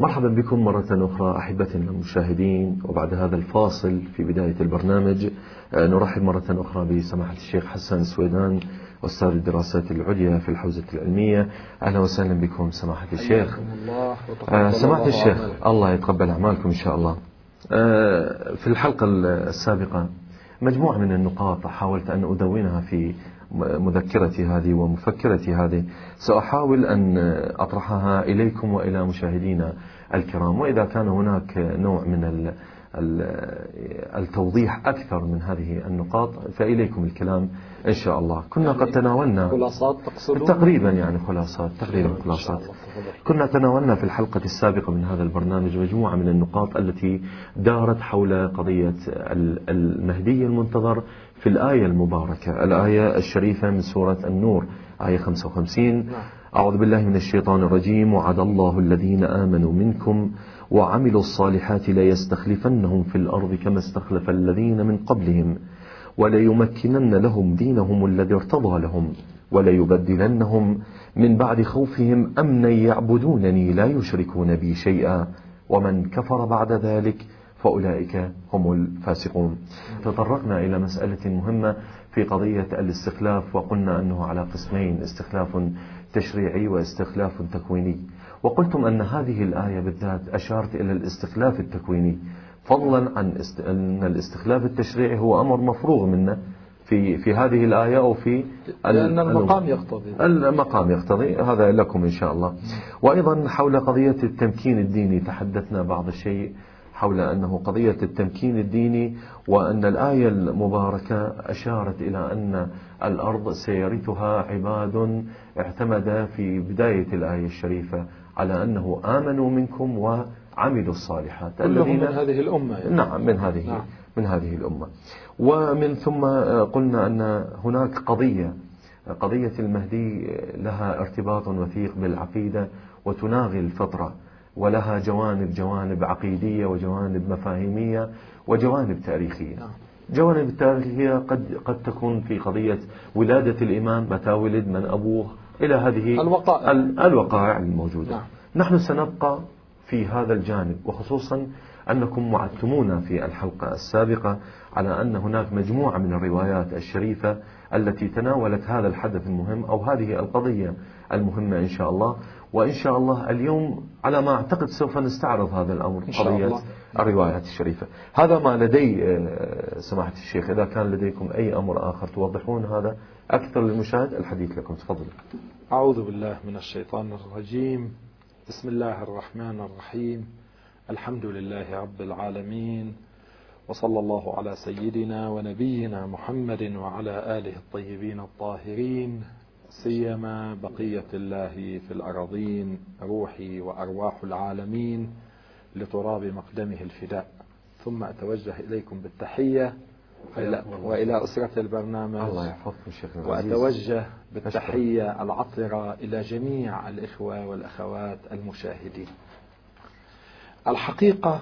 مرحبا بكم مرة أخرى أحبتنا المشاهدين. وبعد هذا الفاصل في بداية البرنامج آه، نرحب مرة أخرى بسماحة الشيخ حسن سويدان أستاذ الدراسات العليا في الحوزة العلمية. أهلا وسهلا بكم سماحة الشيخ. الله آه، سماحة الله الشيخ أعمالك. الله يتقبل أعمالكم إن شاء الله. آه، في الحلقة السابقة مجموعة من النقاط حاولت أن أدونها في مذكرتي هذه ومفكرتي هذه سأحاول أن أطرحها إليكم وإلى مشاهدينا الكرام. وإذا كان هناك نوع من ال- ال- التوضيح أكثر من هذه النقاط فإليكم الكلام إن شاء الله. كنا قد تناولنا خلاصات تقصدون؟ تقريبا يعني خلاصات تقريبا خلاصات. كنا تناولنا في الحلقة السابقة من هذا البرنامج مجموعة من النقاط التي دارت حول قضية ال- المهدي المنتظر في الآية المباركة الآية الشريفة من سورة النور آية 55 أعوذ بالله من الشيطان الرجيم. وعد الله الذين آمنوا منكم وعملوا الصالحات ليستخلفنهم في الأرض كما استخلف الذين من قبلهم وليمكنن لهم دينهم الذي ارتضى لهم وليبدلنهم من بعد خوفهم أمنا يعبدونني لا يشركون بي شيئا ومن كفر بعد ذلك فأولئك هم الفاسقون. تطرقنا إلى مسألة مهمة في قضية الاستخلاف وقلنا أنه على قسمين استخلاف تشريعي واستخلاف تكويني. وقلتم أن هذه الآية بالذات أشارت إلى الاستخلاف التكويني. فضلا عن است... أن الاستخلاف التشريعي هو أمر مفروغ منه في في هذه الآية أو في لأن المقام ال- يقتضي. المقام يقتضي. هذا لكم إن شاء الله. وأيضا حول قضية التمكين الديني تحدثنا بعض الشيء. حول أنه قضية التمكين الديني وأن الآية المباركة أشارت إلى أن الأرض سيرثها عباد اعتمد في بداية الآية الشريفة على أنه آمنوا منكم وعملوا الصالحات كلهم من هذه الأمة يعني. نعم من هذه نعم. من هذه الأمة ومن ثم قلنا أن هناك قضية قضية المهدي لها ارتباط وثيق بالعقيدة وتناغي الفطرة ولها جوانب جوانب عقيدية وجوانب مفاهيمية وجوانب تاريخية نعم. جوانب التاريخية قد قد تكون في قضية ولادة الإمام متى ولد من أبوه إلى هذه الوقائع. ال- الوقائع الموجودة نعم. نحن سنبقى في هذا الجانب وخصوصا أنكم وعدتمونا في الحلقة السابقة على أن هناك مجموعة من الروايات الشريفة التي تناولت هذا الحدث المهم أو هذه القضية المهمة إن شاء الله وإن شاء الله اليوم على ما أعتقد سوف نستعرض هذا الأمر إن شاء قضية الله. الروايات الشريفة. هذا ما لدي آه، سماحة الشيخ. إذا كان لديكم أي أمر آخر توضحون هذا أكثر للمشاهد الحديث لكم. تفضل أعوذ بالله من الشيطان الرجيم. بسم الله الرحمن الرحيم. الحمد لله رب العالمين. وصلى الله على سيدنا ونبينا محمد وعلى آله الطيبين الطاهرين. سيما بقية الله في الأراضين روحي وأرواح العالمين لتراب مقدمه الفداء. ثم أتوجه إليكم بالتحية وإلى, وإلى أسرة البرنامج. الله يحفظكم شيخنا وأتوجه بالتحية العطرة إلى جميع الإخوة والأخوات المشاهدين. الحقيقة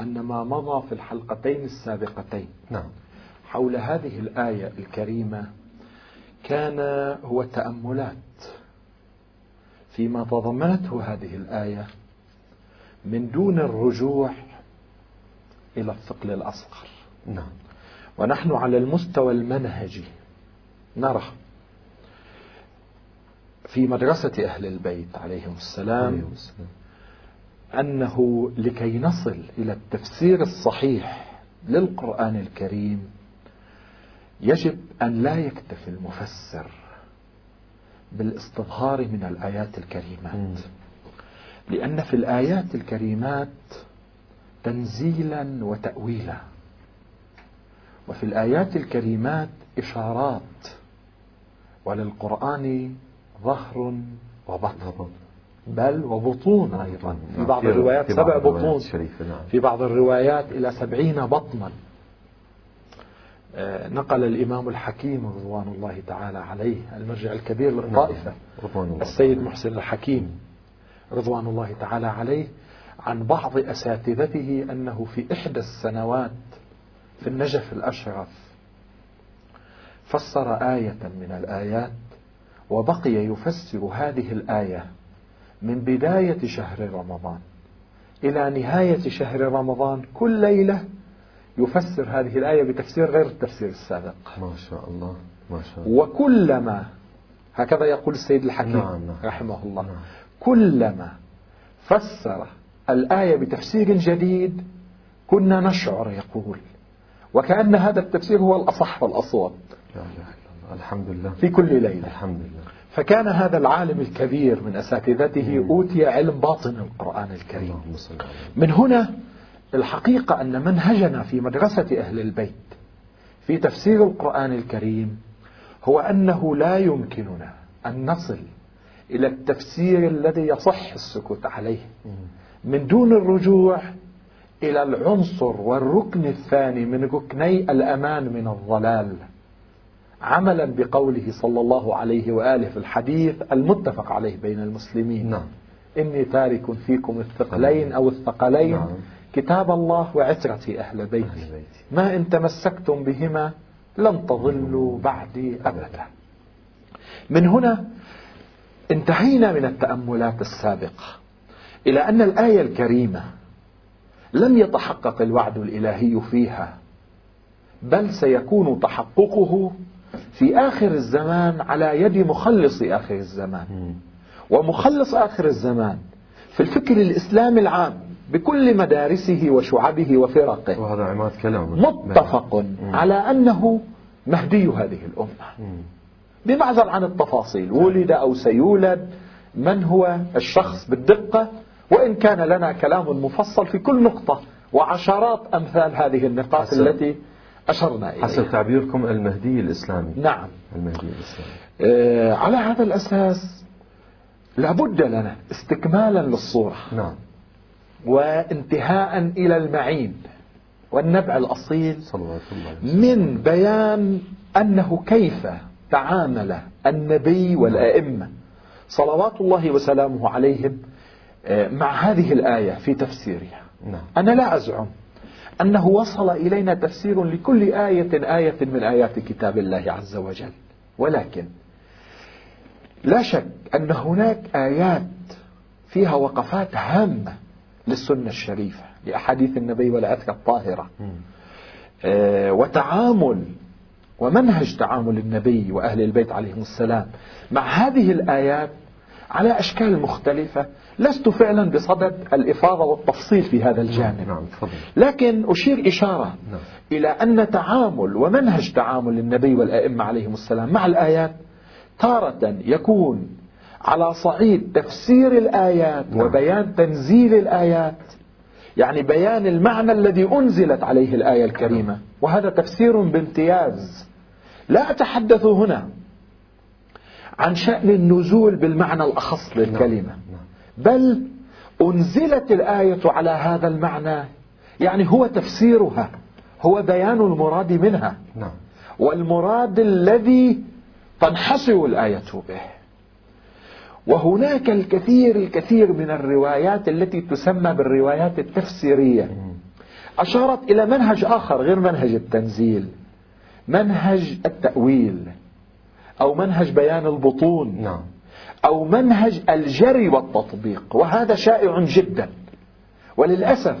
أن ما مضى في الحلقتين السابقتين نعم. حول هذه الآية الكريمة كان هو تأملات فيما تضمنته هذه الآية من دون الرجوع إلى الثقل الأصغر. نعم. ونحن على المستوى المنهجي. نرى في مدرسة أهل البيت عليهم السلام عليه السلام. أنه لكي نصل إلى التفسير الصحيح للقرآن الكريم يجب أن لا يكتفي المفسر بالاستظهار من الآيات. الكريمات. لأن في الآيات الكريمات تنزيلا وتأويلا. وفي الآيات الكريمات إشارات. وللقرآن ظهر وبطن. بل وبطون أيضا. في نعم. بعض الروايات في بعض سبع الروايات بطون. الشريفة نعم. في بعض الروايات إلى سبعين بطنا. نقل الإمام الحكيم رضوان الله تعالى عليه المرجع الكبير للطائفة السيد محسن الحكيم رضوان الله تعالى عليه عن بعض أساتذته أنه في إحدى السنوات في النجف الأشرف فسر آية من الآيات وبقي يفسر هذه الآية من بداية شهر رمضان إلى نهاية شهر رمضان كل ليلة يفسر هذه الآية بتفسير غير التفسير السابق. ما شاء الله ما شاء الله. وكلما هكذا يقول السيد الحكيم نعم نعم. رحمه الله. نعم. كلما فسر الآية بتفسير جديد كنا نشعر يقول. وكأن هذا التفسير هو الأصح والأصوب. لا إله إلا الله الحمد لله. في كل ليلة. الحمد لله. فكان هذا العالم الكبير من أساتذته أوتي علم باطن القرآن الكريم. من هنا الحقيقة أن منهجنا في مدرسة أهل البيت في تفسير القرآن الكريم هو أنه لا يمكننا أن نصل إلى التفسير الذي يصح السكوت عليه من دون الرجوع إلى العنصر والركن الثاني من ركني الأمان من الضلال عملا بقوله صلى الله عليه وآله في الحديث المتفق عليه بين المسلمين. نعم. إني تارك فيكم الثقلين أو الثقلين نعم. كتاب الله وعترتي أهل بيتي. ما إن تمسكتم بهما لن تضلوا بعدي أبدا من هنا انتهينا من التأملات السابقة إلى أن الآية الكريمة لم يتحقق الوعد الإلهي فيها بل سيكون تحققه في آخر الزمان على يد مخلص آخر الزمان. ومخلص آخر الزمان في الفكر الإسلامي العام بكل مدارسه وشعبه وفرقه. وهذا عماد كلام. متفق مم. على أنه مهدي هذه الأمة. بمعزل عن التفاصيل. ولد أو سيولد من هو الشخص بالدقة؟ وإن كان لنا كلام مفصل في كل نقطة وعشرات أمثال هذه النقاط. التي أشرنا حسب إليها تعبيركم المهدي الإسلامي. نعم. المهدي الإسلامي. آه، على هذا الأساس لابد لنا استكمالا للصورة. نعم. وانتهاء إلى المعين والنبع الأصيل. من بيان أنه كيف تعامل النبي والأئمة. صلوات الله وسلامه عليهم آه، مع هذه الآية في تفسيرها. نعم. أنا لا أزعم أنه وصل إلينا تفسير لكل آية آية من آيات كتاب الله عز وجل. ولكن لا شك أن هناك آيات فيها وقفات هامة للسنة الشريفة لأحاديث النبي والعتق الطاهرة. آه، وتعامل ومنهج تعامل النبي وأهل البيت عليهم السلام مع هذه الآيات على أشكال مختلفة لست فعلا بصدد الإفاضة والتفصيل في هذا الجانب نعم تفضل لكن أشير إشارة نعم. إلى أن تعامل ومنهج تعامل النبي والأئمة عليهم السلام مع الآيات تارة يكون على صعيد تفسير الآيات نعم. وبيان تنزيل الآيات. يعني بيان المعنى الذي أنزلت عليه الآية الكريمة. وهذا تفسير بامتياز. لا أتحدث هنا عن شأن النزول بالمعنى الأخص للكلمة. نعم. بل أنزلت الآية على هذا المعنى. يعني هو تفسيرها. هو بيان المراد منها. نعم. والمراد الذي تنحصر الآية به. وهناك الكثير الكثير من الروايات التي تسمى بالروايات التفسيرية. أشارت إلى منهج آخر غير منهج التنزيل. منهج التأويل. أو منهج بيان البطون. نعم. أو منهج الجري والتطبيق. وهذا شائع جدا. وللأسف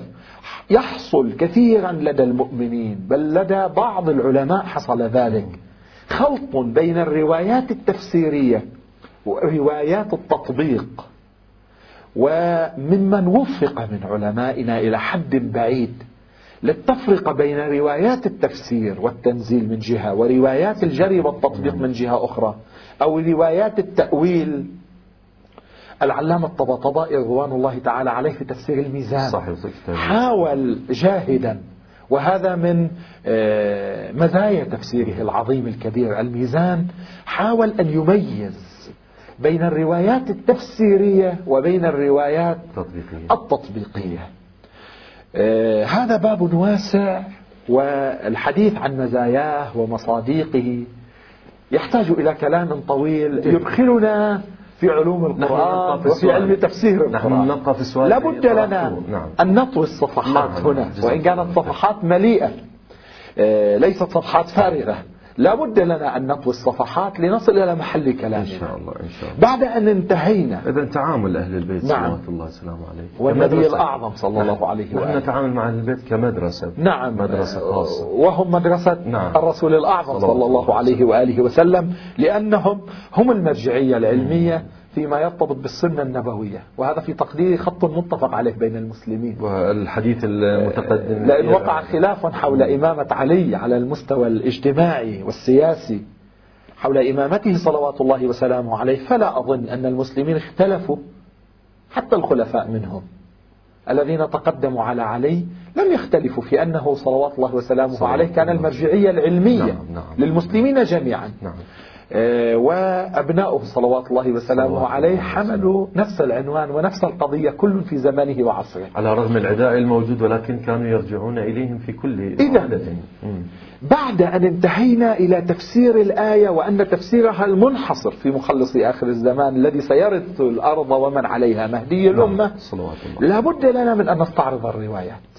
يحصل كثيرا لدى المؤمنين بل لدى بعض العلماء حصل ذلك. خلط بين الروايات التفسيرية وروايات التطبيق. وممن وفق من علمائنا إلى حد بعيد للتفرقة بين روايات التفسير والتنزيل من جهة وروايات الجري والتطبيق من جهة أخرى أو روايات التأويل. العلامة الطباطبائي رضوان الله تعالى عليه في تفسير الميزان. صحيح. حاول جاهدا وهذا من آه، مزايا تفسيره العظيم الكبير الميزان. حاول أن يميز بين الروايات التفسيرية وبين الروايات تطبيقية التطبيقية آه، هذا باب واسع والحديث عن مزاياه ومصادقه يحتاج إلى كلام طويل يدخلنا في علوم القرآن وفي. علم تفسير القرآن نبقى في السؤال لابد لنا. نعم. أن نطوي الصفحات نعم، هنا وإن كانت. صفحات مليئة آه، ليست صفحات فارغة لا بد لنا أن نطوي الصفحات لنصل إلى محل كلامنا. إن شاء الله إن شاء الله. بعد أن انتهينا. إذا تعامل أهل البيت نعم. صلوات الله وسلامه عليه والنبي. الأعظم صلى الله عليه نحن وآله. نتعامل مع أهل البيت كمدرسة. نعم. مدرسة خاصة. وهم مدرسة نعم. الرسول الأعظم صلى الله عليه وآله وسلم لأنهم هم المرجعية العلمية فيما يرتبط بالسنة النبوية. وهذا في تقديري خط متفق عليه بين المسلمين. والحديث المتقدم لأن وقع خلاف حول إمامة علي على المستوى الاجتماعي والسياسي. حول إمامته صلوات الله وسلامه عليه فلا أظن أن المسلمين اختلفوا حتى الخلفاء منهم. الذين تقدموا على علي لم يختلفوا في أنه صلوات الله وسلامه عليه كان. المرجعية العلمية نعم، نعم. للمسلمين جميعا. نعم. وأبناؤه صلوات الله وسلامه عليه الله حملوا نفس العنوان ونفس القضية كل في زمانه وعصره على رغم العداء الموجود ولكن كانوا يرجعون إليهم في كل إذا. بعد أن انتهينا إلى تفسير الآية وأن تفسيرها المنحصر في مخلص آخر الزمان الذي سيرث الأرض ومن عليها مهدي الأمة نعم. صلوات الله لا بد لنا من أن نستعرض الروايات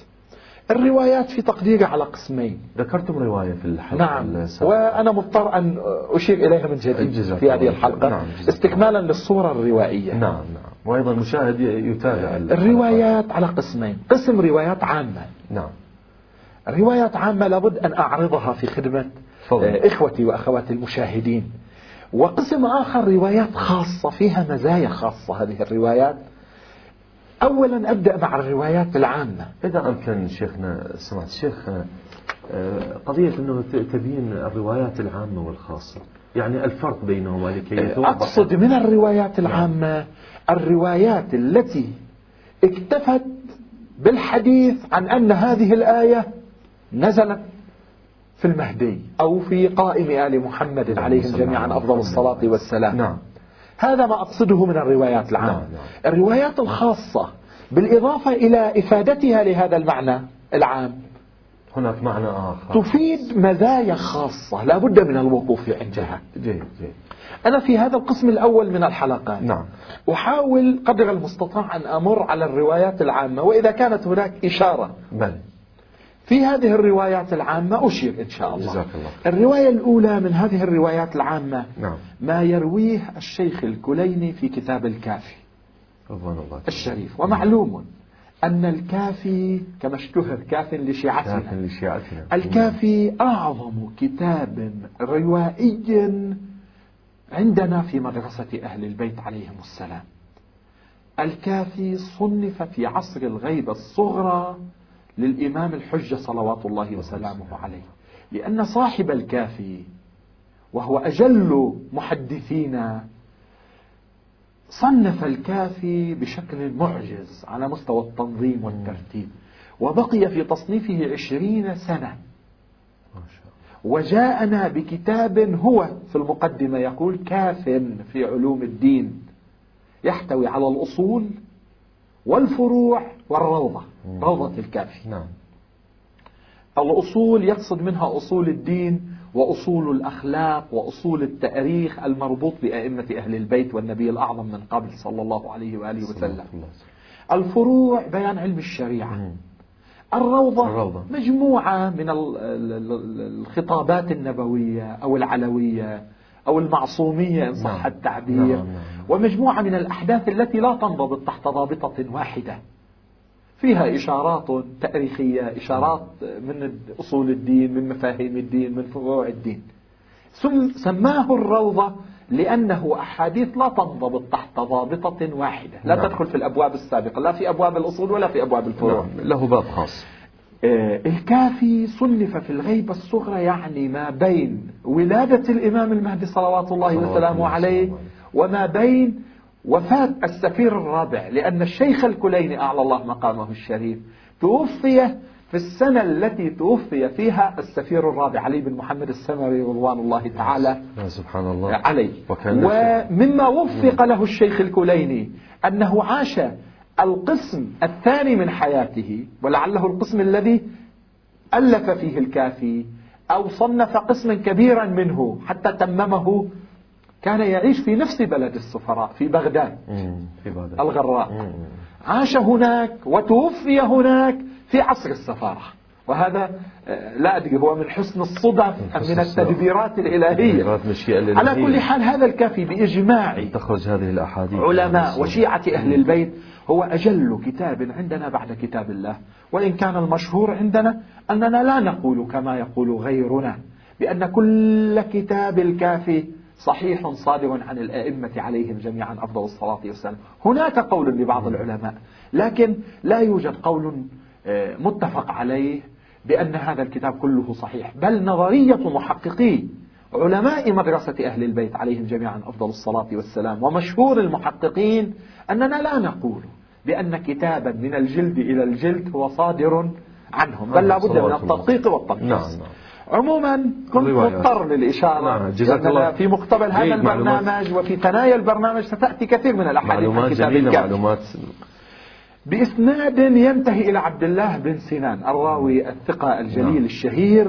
الروايات في تقديري على قسمين. ذكرتم رواية في الحلقة نعم. السابقة. وأنا مضطر أن أشير إليها من جديد في هذه الحلقة. نعم، استكمالا للصورة الروائية. نعم نعم. وأيضا المشاهد يتابع الروايات على قسمين. قسم روايات عامة. نعم. روايات عامة لابد أن أعرضها في خدمة تفضل. آه، إخوتي وأخواتي المشاهدين. وقسم آخر روايات خاصة فيها مزايا خاصة هذه الروايات. أولا أبدأ مع الروايات العامة. إذا أمكن شيخنا سمعت شيخ آه، قضية أنه تبين الروايات العامة والخاصة. يعني الفرق بينهما لكي يتوضح. أقصد من الروايات العامة الروايات التي اكتفت بالحديث عن أن هذه الآية نزلت في المهدي أو في قائم آل محمد عليهم جميعا أفضل الصلاة والسلام. نعم. هذا ما أقصده من الروايات العامة. نعم، نعم. الروايات الخاصة بالإضافة إلى إفادتها لهذا المعنى العام. هناك معنى آخر. تفيد مزايا خاصة لا بد من الوقوف عندها جيد جيد. أنا في هذا القسم الأول من الحلقات. نعم. أحاول قدر المستطاع أن أمر على الروايات العامة وإذا كانت هناك إشارة. بل. في هذه الروايات العامة أشير إن شاء الله. جزاك الله الرواية الأولى من هذه الروايات العامة نعم. ما يرويه الشيخ الكليني في كتاب الكافي. رضوان الله الشريف. ومعلوم أن الكافي كما اشتهر كاف كافٍ لشيعتنا لشيعتنا. الكافي أعظم كتاب روائي عندنا في مدرسة أهل البيت عليهم السلام. الكافي صنف في عصر الغيبة الصغرى للإمام الحجة صلوات الله وسلامه عليه. لأن صاحب الكافي وهو أجل محدثينا صنف الكافي بشكل معجز على مستوى التنظيم والترتيب. وبقي في تصنيفه عشرين سنة. وجاءنا بكتاب هو في المقدمة يقول كاف في علوم الدين. يحتوي على الأصول والفروع والروضة روضة الكافي نعم الأصول يقصد منها أصول الدين وأصول الأخلاق وأصول التأريخ المربوط بأئمة أهل البيت والنبي الأعظم من قبل صلى الله عليه وآله وسلم. الفروع بيان علم الشريعة. الروضة, الروضة. مجموعة من ال- ال- ال- الخطابات النبوية أو العلوية أو المعصومية إن صح نعم. التعبير نعم، نعم. ومجموعة من الأحداث التي لا تنضبط تحت ضابطة واحدة فيها إشارات تأريخية إشارات من أصول الدين من مفاهيم الدين من فروع الدين. ثم سماه الروضة لأنه أحاديث لا تنضبط تحت ضابطة واحدة. لا نعم. تدخل في الأبواب السابقة لا في أبواب الأصول ولا في أبواب الفروع. نعم له باب خاص. آه، الكافي صنف في الغيبة الصغرى يعني ما بين ولادة الإمام المهدي صلوات الله وسلامه عليه. وما بين وفاة السفير الرابع لأن الشيخ الكليني أعلى الله مقامه الشريف توفي في السنة التي توفي فيها السفير الرابع علي بن محمد السمري رضوان الله تعالى سبحان الله. عليه. ومما وفق له الشيخ الكليني أنه عاش القسم الثاني من حياته ولعله القسم الذي ألف فيه الكافي أو صنف قسما كبيرا منه حتى تممه كان يعيش في نفس بلد السفراء في بغداد. في بغداد. الغراء. عاش هناك وتوفي هناك في عصر السفارة. وهذا آه، لا أدري هو من حسن الصدف أم من التدبيرات الإلهية. على كل حال هذا الكافي بإجماع تخرج هذه الأحاديث. علماء وشيعة أهل البيت. هو أجل كتاب عندنا بعد كتاب الله. وإن كان المشهور عندنا أننا لا نقول كما يقول غيرنا بأن كل كتاب الكافي صحيح صادر عن الأئمة عليهم جميعا أفضل الصلاة والسلام. هناك قول لبعض العلماء لكن لا يوجد قول آه، متفق عليه بأن هذا الكتاب كله صحيح. بل نظرية محققي علماء مدرسة أهل البيت عليهم جميعا أفضل الصلاة والسلام. ومشهور المحققين أننا لا نقول بأن كتابا من الجلد إلى الجلد هو صادر عنهم. بل لابد من التدقيق والتنقيص. نعم نعم. عموما كنت مضطر للإشارة. نعم جزاك الله في مقتبل هذا البرنامج وفي ثنايا البرنامج ستأتي كثير من الأحاديث معلومات جميلة معلومات. بإسناد ينتهي إلى عبد الله بن سنان الراوي الثقة الجليل نعم. الشهير.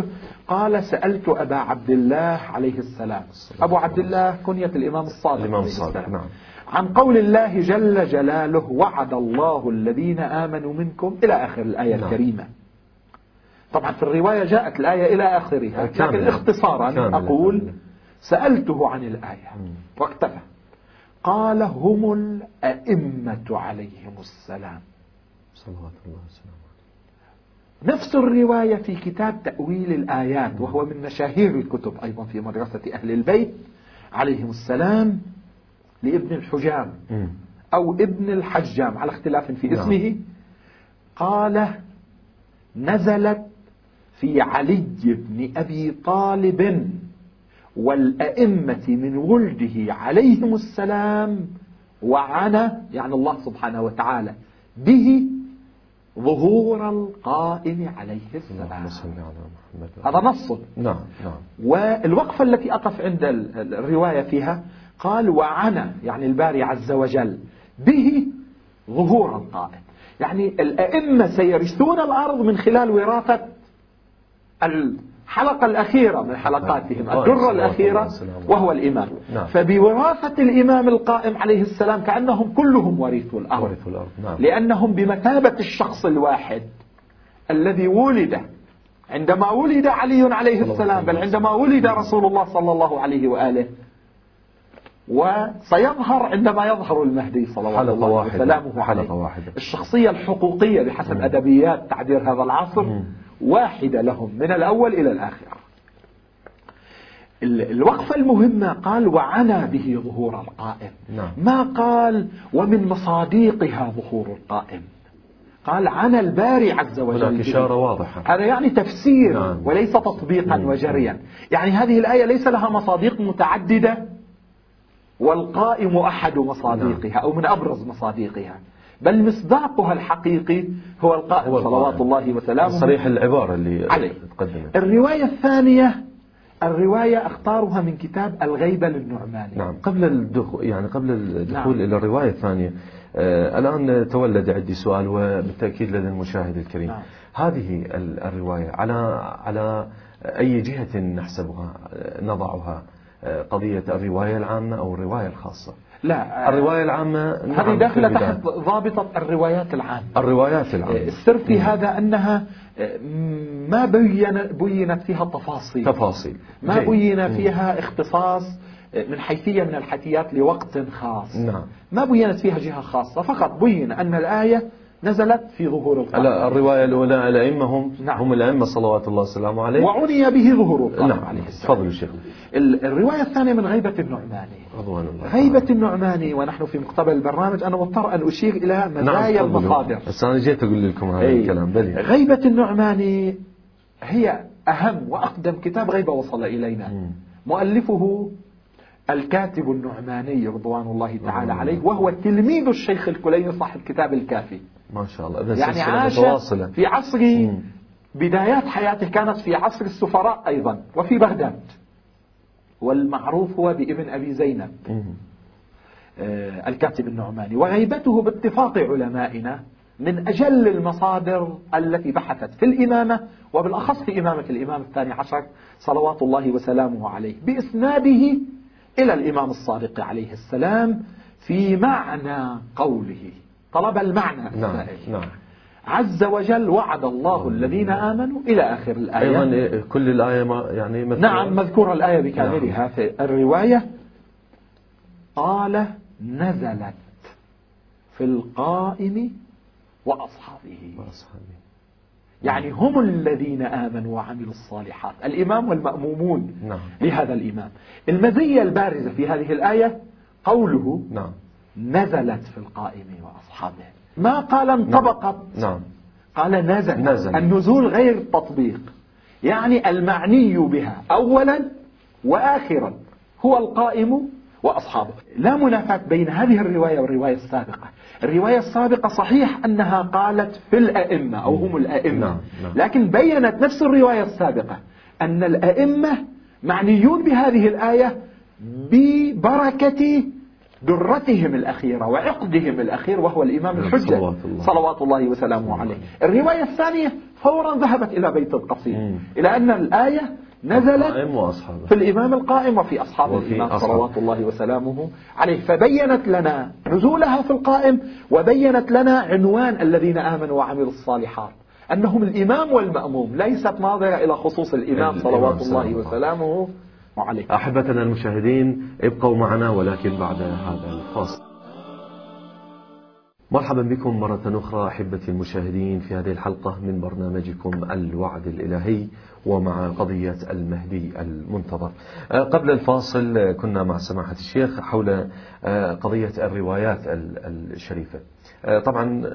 قال سألت أبا عبد الله عليه السلام. أبو عبد الله كنية الإمام الصادق الإمام الصادق نعم. عن قول الله جل جلاله وعد الله الذين آمنوا منكم إلى آخر الآية نعم. الكريمة. طبعا في الرواية جاءت الآية إلى آخرها لكن اختصارا أقول سألته عن الآية واكتفى قال هم الأئمة عليهم السلام. صلوات الله وسلامه نفس الرواية في كتاب تأويل الآيات وهو من مشاهير الكتب أيضا في مدرسة أهل البيت عليهم السلام لابن الحجام أو ابن الحجام على اختلاف في نعم. اسمه. قال نزلت في علي بن أبي طالب والأئمة من ولده عليهم السلام وعنى يعني الله سبحانه وتعالى به ظهور القائم عليه السلام. هذا نص. نعم نعم. والوقفة التي أقف عند الرواية فيها قال وعنى يعني الباري عز وجل به ظهور القائم. يعني الأئمة سيرثون الأرض من خلال وراثة الحلقة الأخيرة من حلقاتهم نعم. الدرة الأخيرة وهو الإمام. نعم. فبوراثة الإمام القائم عليه السلام كأنهم كلهم ورثوا الأرض. نعم. لأنهم بمثابة الشخص الواحد الذي ولد عندما ولد علي عليه السلام بل عندما ولد رسول الله صلى الله عليه وآله. وسيظهر عندما يظهر المهدي صلوات الله وسلامه عليه. واحدة. الشخصية الحقوقية بحسب أدبيات تعبير هذا العصر. واحدة لهم من الأول إلى الآخر الوقفة المهمة قال وعنى به ظهور القائم نعم. ما قال ومن مصاديقها ظهور القائم قال عن الباري عز وجل هناك إشارة واضحة هذا يعني تفسير نعم. وليس تطبيقا نعم. وجريا يعني هذه الآية ليس لها مصاديق متعددة والقائم أحد مصاديقها نعم. أو من أبرز مصاديقها بل مصداقها الحقيقي هو القائم هو صلوات الله وسلامه صريح العبارة اللي عليه. تقدمت. الرواية الثانية الرواية أختارها من كتاب الغيبة للنعماني نعم. قبل الدخول يعني قبل الدخول نعم. إلى الرواية الثانية آه الآن تولد عندي سؤال وبالتأكيد لدى المشاهد الكريم. نعم. هذه الرواية على على أي جهة نحسبها نضعها آه، قضية الرواية العامة أو الرواية الخاصة؟ لا الرواية العامة هذه نعم، داخلة تحت ضابطة الروايات العامة. الروايات العامة. السر في هذا أنها ما بين بينت فيها تفاصيل. تفاصيل. ما جي. بين فيها اختصاص من حيثية من الحيثيات لوقت خاص. نعم. ما بينت فيها جهة خاصة فقط بين أن الآية نزلت في ظهور القائم الرواية الأولى الأئمة هم نعم. هم الأئمة صلوات الله وسلامه عليه وعني به ظهور القائم نعم. عليه السلام تفضل الشيخ الرواية الثانية من غيبة النعماني رضوان الله غيبة النعماني ونحن في مقتبل البرنامج أنا مضطر أن أشير إلى مزايا نعم. المصادر بس أنا جيت أقول لكم هذا أي. الكلام بلي. غيبة النعماني هي أهم وأقدم كتاب غيبة وصل إلينا م. مؤلفه الكاتب النعماني رضوان الله تعالى عليه وهو تلميذ الشيخ الكليني صاحب كتاب الكافي ما شاء الله. يعني عاش متواصلة. في عصر بدايات حياته كانت في عصر السفراء أيضا وفي بغداد. والمعروف هو بابن أبي زينب. آه الكاتب النعماني. وغيبته باتفاق علمائنا من أجل المصادر التي بحثت في الإمامة وبالأخص في إمامة الإمام الثاني عشر صلوات الله وسلامه عليه بإسناده إلى الإمام الصادق عليه السلام في معنى قوله. طلب المعنى نعم. نعم. عز وجل وعد الله الذين آمنوا إلى آخر الآية أيضا إيه، كل الآية ما يعني مذكورة نعم مذكورة الآية بكاملها نعم. في الرواية قال نزلت في القائم وأصحابه وأصحابه يعني هم الذين آمنوا وعملوا الصالحات الإمام والمأمومون نعم. لهذا الإمام المزية البارزة في هذه الآية قوله نعم. نزلت في القائم وأصحابه ما قال انطبقت نعم. نعم. قال نزل. نزل النزول غير التطبيق يعني المعني بها أولا وآخرا هو القائم وأصحابه لا منافاة بين هذه الرواية والرواية السابقة الرواية السابقة صحيح أنها قالت في الأئمة أو هم الأئمة نعم، نعم. لكن بينت نفس الرواية السابقة أن الأئمة معنيون بهذه الآية ببركة درتهم الأخيرة وعقدهم الأخير وهو الإمام نعم، الحجة. صلوات الله, صلوات الله وسلامه عليه. الرواية الثانية فورا ذهبت إلى بيت القصيد إلى أن الآية نزلت في الإمام القائم وفي أصحاب وفي الإمام أصحاب. صلوات الله وسلامه عليه. فبينت لنا نزولها في القائم وبينت لنا عنوان الذين آمنوا وعملوا الصالحات. أنهم الإمام والمأموم. ليست ناظرة إلى خصوص الإمام صلوات الله. وسلامه. عليه أحبتنا المشاهدين ابقوا معنا ولكن بعد هذا الفاصل. مرحبا بكم مرة أخرى أحبتي المشاهدين في هذه الحلقة من برنامجكم الوعد الإلهي ومع قضية المهدي المنتظر. آه، قبل الفاصل كنا مع سماحة الشيخ حول آه، قضية الروايات الشريفة. آه، طبعا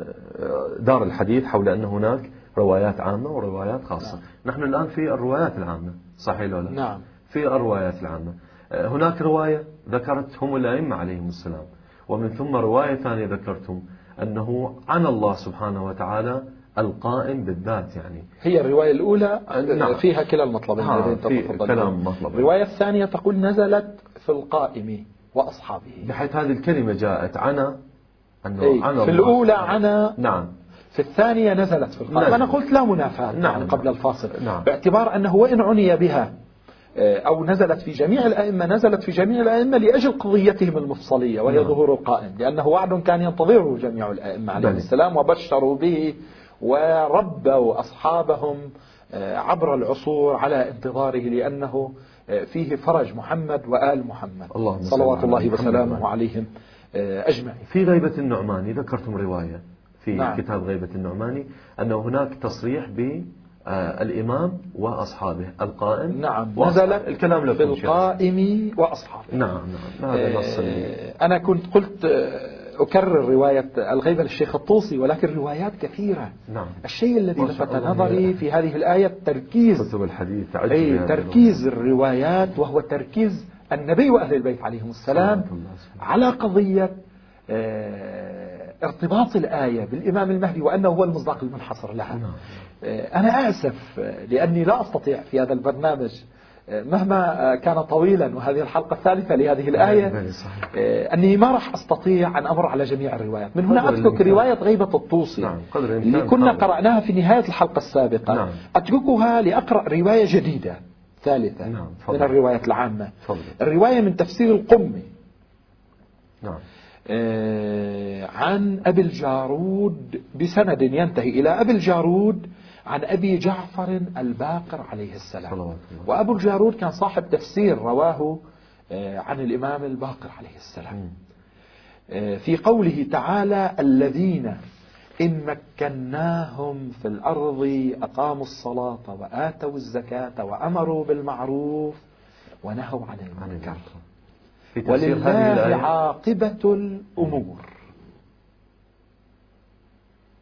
دار الحديث حول أن هناك روايات عامة وروايات خاصة. نعم. نحن الآن في الروايات العامة صحيح ولا نعم. في الروايات العامة. هناك رواية ذكرت هم الأئمة عليهم السلام. ومن ثم رواية ثانية ذكرتم أنه عن الله سبحانه وتعالى القائم بالذات يعني. هي الرواية الأولى نعم. فيها كلا المطلبين آه في كلام مطلب الرواية الثانية تقول نزلت في القائم وأصحابه. بحيث هذه الكلمة جاءت عنا أنه إيه؟ عنا في الأولى عنا. نعم. في الثانية نزلت في القائم. أنا قلت لا منافاة نعم. يعني قبل الفاصل. نعم. باعتبار أنه وإن عني بها. آه، أو نزلت في جميع الأئمة نزلت في جميع الأئمة لأجل قضيتهم المفصلية وهي نعم. ظهور القائم لأنه وعد كان ينتظره جميع الأئمة عليهم السلام وبشروا به وربوا أصحابهم آه، عبر العصور على انتظاره لأنه آه، فيه فرج محمد وآل محمد صلوات الله وسلامه عليهم أجمعين في غيبة النعماني ذكرتم رواية في نعم. كتاب غيبة النعماني أنه هناك تصريح ب آه، الإمام وأصحابه القائم نعم نزل الكلام لكم في القائم وأصحابه. نعم نعم. هذا نص آه، أنا كنت قلت آه، أكرر رواية الغيبة للشيخ الطوسي ولكن روايات كثيرة. نعم. الشيء الذي لفت نظري في هذه الآية تركيز. كتب الحديث أي تركيز الروايات وهو تركيز النبي وأهل البيت عليهم السلام على قضية ارتباط الآية بالإمام المهدي وأنه هو المصداق المنحصر لها. نعم. أنا آسف لأني لا أستطيع في هذا البرنامج مهما كان طويلا وهذه الحلقة الثالثة لهذه الآية أني ما راح أستطيع أن أمر على جميع الروايات من هنا أترك رواية غيبة الطوسي نعم. اللي كنا قرأناها في نهاية الحلقة السابقة نعم. أتركها لأقرأ رواية جديدة ثالثة نعم. من الروايات العامة فضل. الرواية من تفسير القمي نعم. آه، عن أبي الجارود بسند ينتهي إلى أبي الجارود عن أبي جعفر الباقر عليه السلام. وأبو الجارود كان صاحب تفسير رواه آه، عن الإمام الباقر عليه السلام. آه، في قوله تعالى الذين إن مكناهم في الأرض أقاموا الصلاة وآتوا الزكاة وأمروا بالمعروف ونهوا عن المنكر. ولله عاقبة الأمور.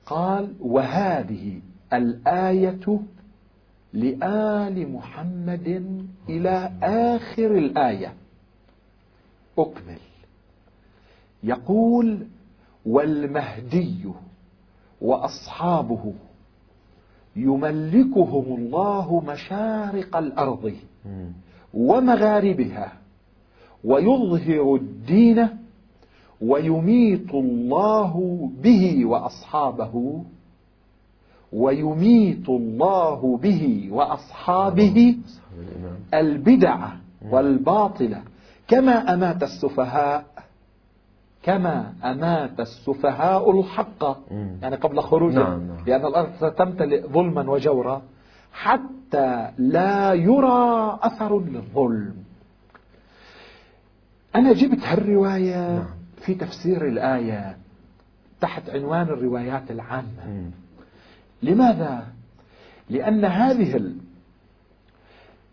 قال وهذه الآية لآل محمد إلى آخر الآية. أكمل. يقول والمهدي وأصحابه يملكهم الله مشارق الأرض ومغاربها ويظهر الدين ويميت الله به وأصحابه ويميت الله به وأصحابه البدع والباطلة كما أمات السفهاء كما أمات السفهاء الحق. يعني قبل خروجه نعم نعم. لأن الأرض ستمتلئ ظلما وجورا حتى لا يرى أثر للظلم. أنا جبت هالرواية نعم. في تفسير الآية تحت عنوان الروايات العامة. لماذا؟ لأن هذه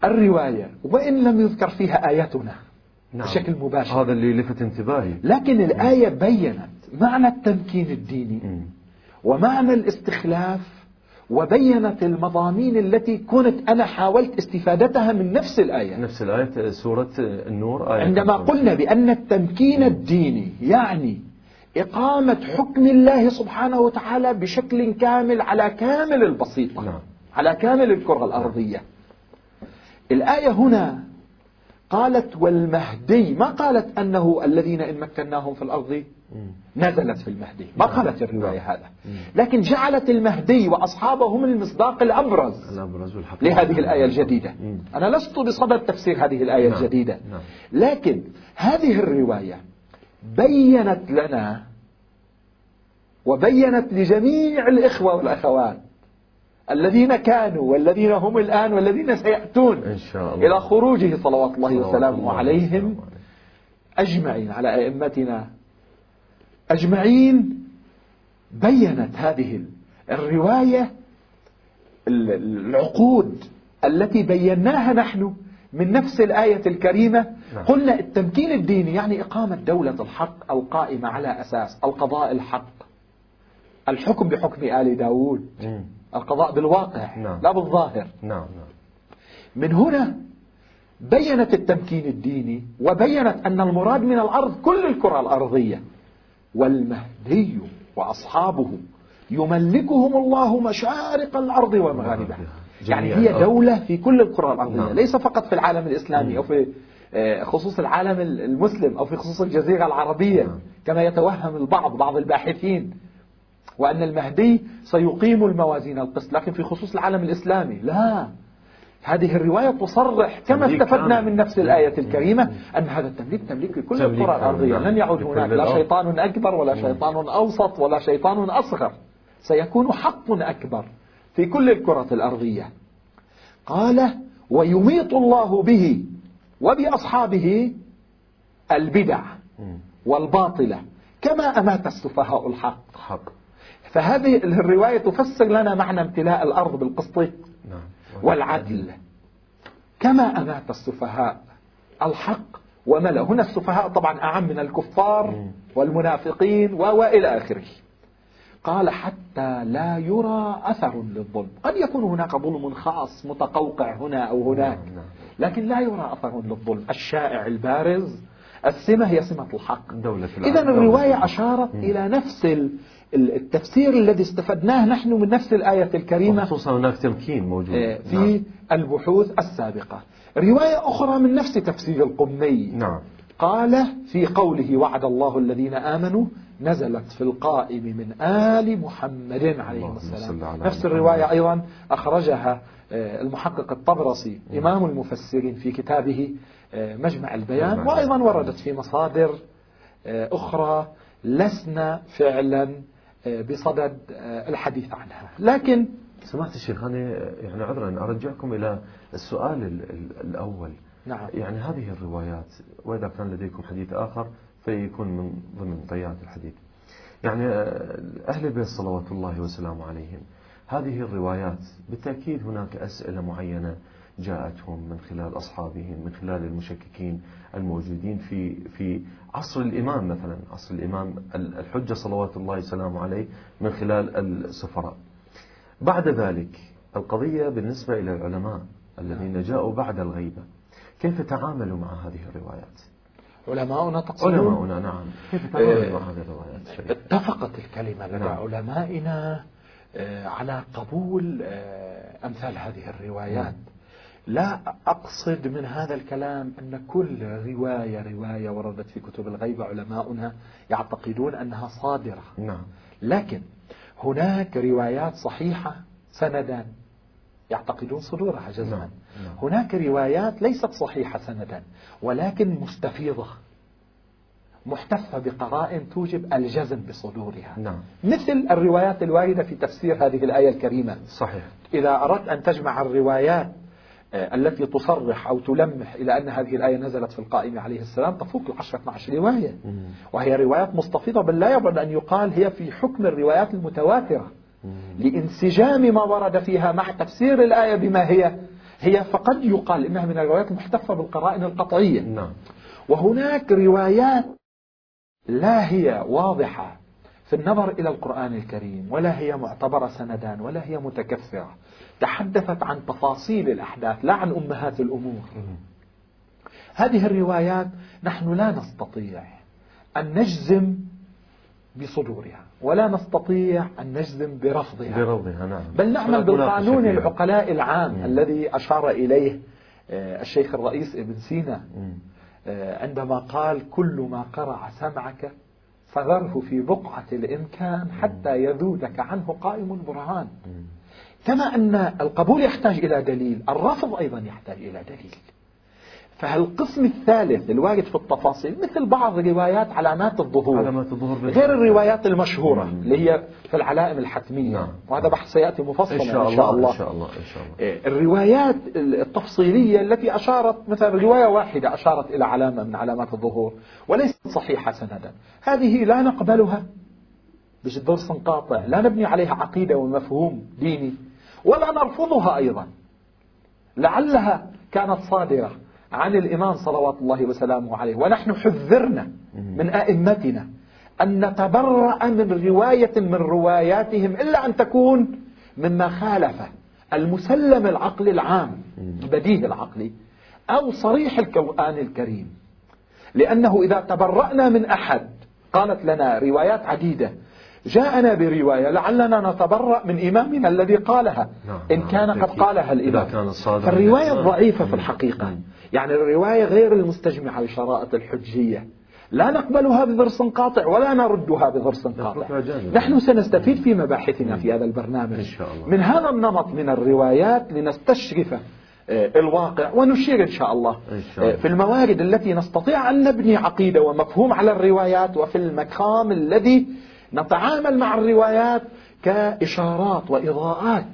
الرواية وإن لم يذكر فيها آياتنا نعم. بشكل مباشر. هذا اللي لفت انتباهي. لكن الآية بينت معنى التمكين الديني ومعنى الاستخلاف وبينت المضامين التي كنت أنا حاولت استفادتها من نفس الآية. نفس الآية سورة النور آية عندما قلنا بأن التمكين الديني يعني إقامة حكم الله سبحانه وتعالى بشكل كامل على كامل البسيطة نعم. على كامل الكرة الأرضية. الآية هنا قالت والمهدي ما قالت أنه الذين إن مكناهم في الأرض نزلت في المهدي. ما نعم. قالت الرواية نعم. هذا. لكن جعلت المهدي وأصحابه هم المصداق الأبرز الأبرز لهذه الآية الجديدة. أنا لست بصدد تفسير هذه الآية نعم. الجديدة. لكن هذه الرواية بينت لنا وبينت لجميع الإخوة والأخوات الذين كانوا والذين هم الآن والذين سيأتون إن شاء الله. إلى خروجه صلوات الله وسلامه عليهم أجمعين على أئمتنا أجمعين بينت هذه الرواية العقود التي بيناها نحن من نفس الآية الكريمة نعم. قلنا التمكين الديني يعني إقامة دولة الحق القائمة على أساس القضاء الحق. الحكم بحكم آل داود. القضاء بالواقع. نعم. لا بالظاهر. نعم من هنا بينت التمكين الديني وبينت أن المراد من الأرض كل الكرة الأرضية. والمهدي وأصحابه يملكهم الله مشارق الأرض ومغاربها. يعني هي دولة في كل الكرة الأرضية نعم. ليس فقط في العالم الإسلامي أو في آه، خصوص العالم المسلم أو في خصوص الجزيرة العربية نعم. كما يتوهم البعض بعض الباحثين وأن المهدي سيقيم الموازين القسط لكن في خصوص العالم الإسلامي لا. هذه الرواية تصرح كما استفدنا من نفس الآية الكريمة أن هذا التمليك تمليك لكل القرى الأرضية. لن يعود هناك لا شيطان أكبر ولا شيطان أوسط ولا شيطان أصغر. سيكون حق أكبر. في كل الكرة الأرضية. قال ويميط الله به وبأصحابه البدع والباطلة كما أمات السفهاء الحق. حق. فهذه الرواية تفسر لنا معنى امتلاء الأرض بالقسط نعم. والعدل. كما أمات السفهاء الحق وملا هنا السفهاء طبعا أعم من الكفار والمنافقين وإلى آخره. قال حتى لا يرى أثر للظلم. قد يكون هناك ظلم خاص متقوقع هنا أو هناك نعم، نعم. لكن لا يرى أثر للظلم. الشائع البارز السمة هي سمة الحق. إذا الرواية أشارت إلى نفس التفسير الذي استفدناه نحن من نفس الآية الكريمة. خصوصا هناك تمكين موجود. آه، في نعم. البحوث السابقة. رواية أخرى من نفس تفسير القمي. نعم. قال في قوله وعد الله الذين آمنوا نزلت في القائم من آل محمد عليه السلام. نفس الرواية أيضا أخرجها آه، المحقق الطبرسي إمام المفسرين في كتابه آه، مجمع البيان وأيضا وردت في مصادر أخرى لسنا فعلا بصدد الحديث عنها. لكن سمعت الشيخ أنا يعني عذرا أرجعكم إلى السؤال الأول. نعم. يعني هذه الروايات وإذا كان لديكم حديث آخر فيكون من ضمن طيات الحديث. يعني أهل البيت صلوات الله وسلامه عليهم هذه الروايات بالتأكيد هناك أسئلة معينة جاءتهم من خلال أصحابهم من خلال المشككين الموجودين في في عصر الإمام مثلا عصر الإمام الحجة صلوات الله وسلامه عليه من خلال السفراء. بعد ذلك القضية بالنسبة إلى العلماء الذين جاءوا بعد الغيبة كيف تعاملوا مع هذه الروايات؟ علماؤنا تقصدون علماؤنا نعم كيف الروايات اتفقت الكلمة لدى نعم. علمائنا آه، على قبول آه، أمثال هذه الروايات نعم. لا أقصد من هذا الكلام أن كل رواية رواية وردت في كتب الغيبة علماؤنا يعتقدون أنها صادرة نعم. لكن هناك روايات صحيحة سندا يعتقدون صدورها جزما نعم. نعم. هناك روايات ليست صحيحة سندا ولكن مستفيضة محتفة بقرائن توجب الجزم بصدورها. نعم. مثل الروايات الواردة في تفسير هذه الآية الكريمة. صحيح. إذا أردت أن تجمع الروايات آه، التي تصرح أو تلمح إلى أن هذه الآية نزلت في القائم عليه السلام تفوق العشرة 12 رواية. وهي روايات مستفيضة بل لا يبعد أن يقال هي في حكم الروايات المتواترة. لانسجام ما ورد فيها مع تفسير الآية بما هي هي فقد يقال إنها من الروايات المحتفة بالقرائن القطعية. نعم. وهناك روايات لا هي واضحة في النظر إلى القرآن الكريم ولا هي معتبرة سندان ولا هي متكثرة تحدثت عن تفاصيل الأحداث لا عن أمهات الأمور. هذه الروايات نحن لا نستطيع أن نجزم بصدورها. ولا نستطيع أن نجزم برفضها. برفضها نعم. بل نعمل بالقانون العقلاء العام مم. الذي أشار إليه آه، الشيخ الرئيس ابن سينا آه، عندما قال كل ما قرع سمعك فذره في بقعة الإمكان حتى يذودك عنه قائم البرهان كما أن القبول يحتاج إلى دليل الرفض أيضا يحتاج إلى دليل. فهالقسم الثالث الوارد في التفاصيل مثل بعض روايات علامات الظهور. علامات الظهور غير الروايات المشهورة مم. اللي هي في العلائم الحتمية. نعم. وهذا بحث سيأتي مفصلا إن شاء, إن شاء الله إن شاء الله إن شاء الله. إيه، الروايات التفصيلية التي أشارت مثلا رواية واحدة أشارت إلى علامة من علامات الظهور وليست صحيحة سندا. هذه لا نقبلها. بجدرس قاطع. لا نبني عليها عقيدة ومفهوم ديني. ولا نرفضها أيضا. لعلها كانت صادرة. عن الإمام صلوات الله وسلامه عليه. ونحن حذرنا من أئمتنا أن نتبرأ من رواية من رواياتهم إلا أن تكون مما خالف المسلم العقلي العام بديه العقلي أو صريح القرآن الكريم. لأنه إذا تبرأنا من أحد قالت لنا روايات عديدة جاءنا برواية لعلنا نتبرأ من إمامنا الذي قالها. نعم، إن نعم، كان قد قالها الإمام. فالرواية الضعيفة في الحقيقة. يعني الرواية غير المستجمعة لشرائط الحجية. لا نقبلها بضرس قاطع ولا نردها بضرس قاطع. نحن سنستفيد في مباحثنا في هذا البرنامج. إن شاء الله. من هذا النمط من الروايات لنستشرف آه، الواقع ونشير إن شاء الله, إن شاء الله. في الموارد التي نستطيع أن نبني عقيدة ومفهوم على الروايات وفي المقام الذي نتعامل مع الروايات كإشارات وإضاءات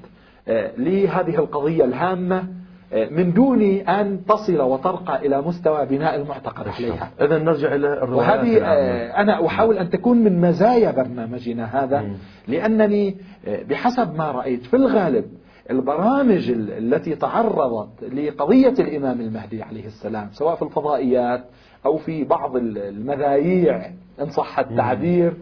آه، لهذه القضية الهامة آه، من دون أن تصل وترقى إلى مستوى بناء المعتقد عليها. إذا نرجع إلى الروايات وهذه آه، أنا أحاول أن تكون من مزايا برنامجنا هذا لأنني بحسب ما رأيت في الغالب البرامج التي تعرضت لقضية الإمام المهدي عليه السلام سواء في الفضائيات أو في بعض المذايع إن صح التعبير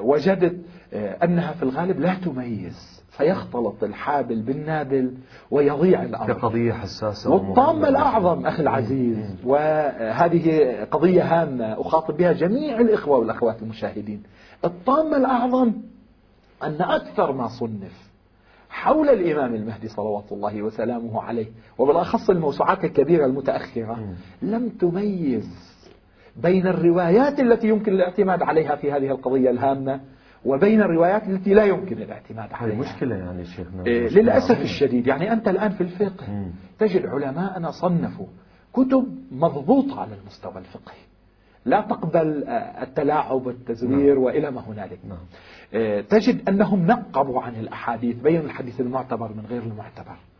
وجدت آه، أنها في الغالب لا تميز فيختلط الحابل بالنابل ويضيع الأمر. كقضية حساسة والطامة الأعظم أخي العزيز وهذه قضية هامة أخاطب بها جميع الإخوة والأخوات المشاهدين. الطامة الأعظم أن أكثر ما صنف حول الإمام المهدي صلوات الله وسلامه عليه وبالأخص الموسوعات الكبيرة المتأخرة لم تميز بين الروايات التي يمكن الاعتماد عليها في هذه القضية الهامة وبين الروايات التي لا يمكن الاعتماد عليها. مشكلة يعني شيخنا إيه للأسف الشديد. يعني أنت الآن في الفقه مم. تجد علماءنا صنفوا كتب مضبوطة على المستوى الفقهي. لا تقبل آه، التلاعب والتزوير نعم. وإلى ما هنالك. نعم. إيه تجد أنهم نقبوا عن الأحاديث بين الحديث المعتبر من غير المعتبر. آه،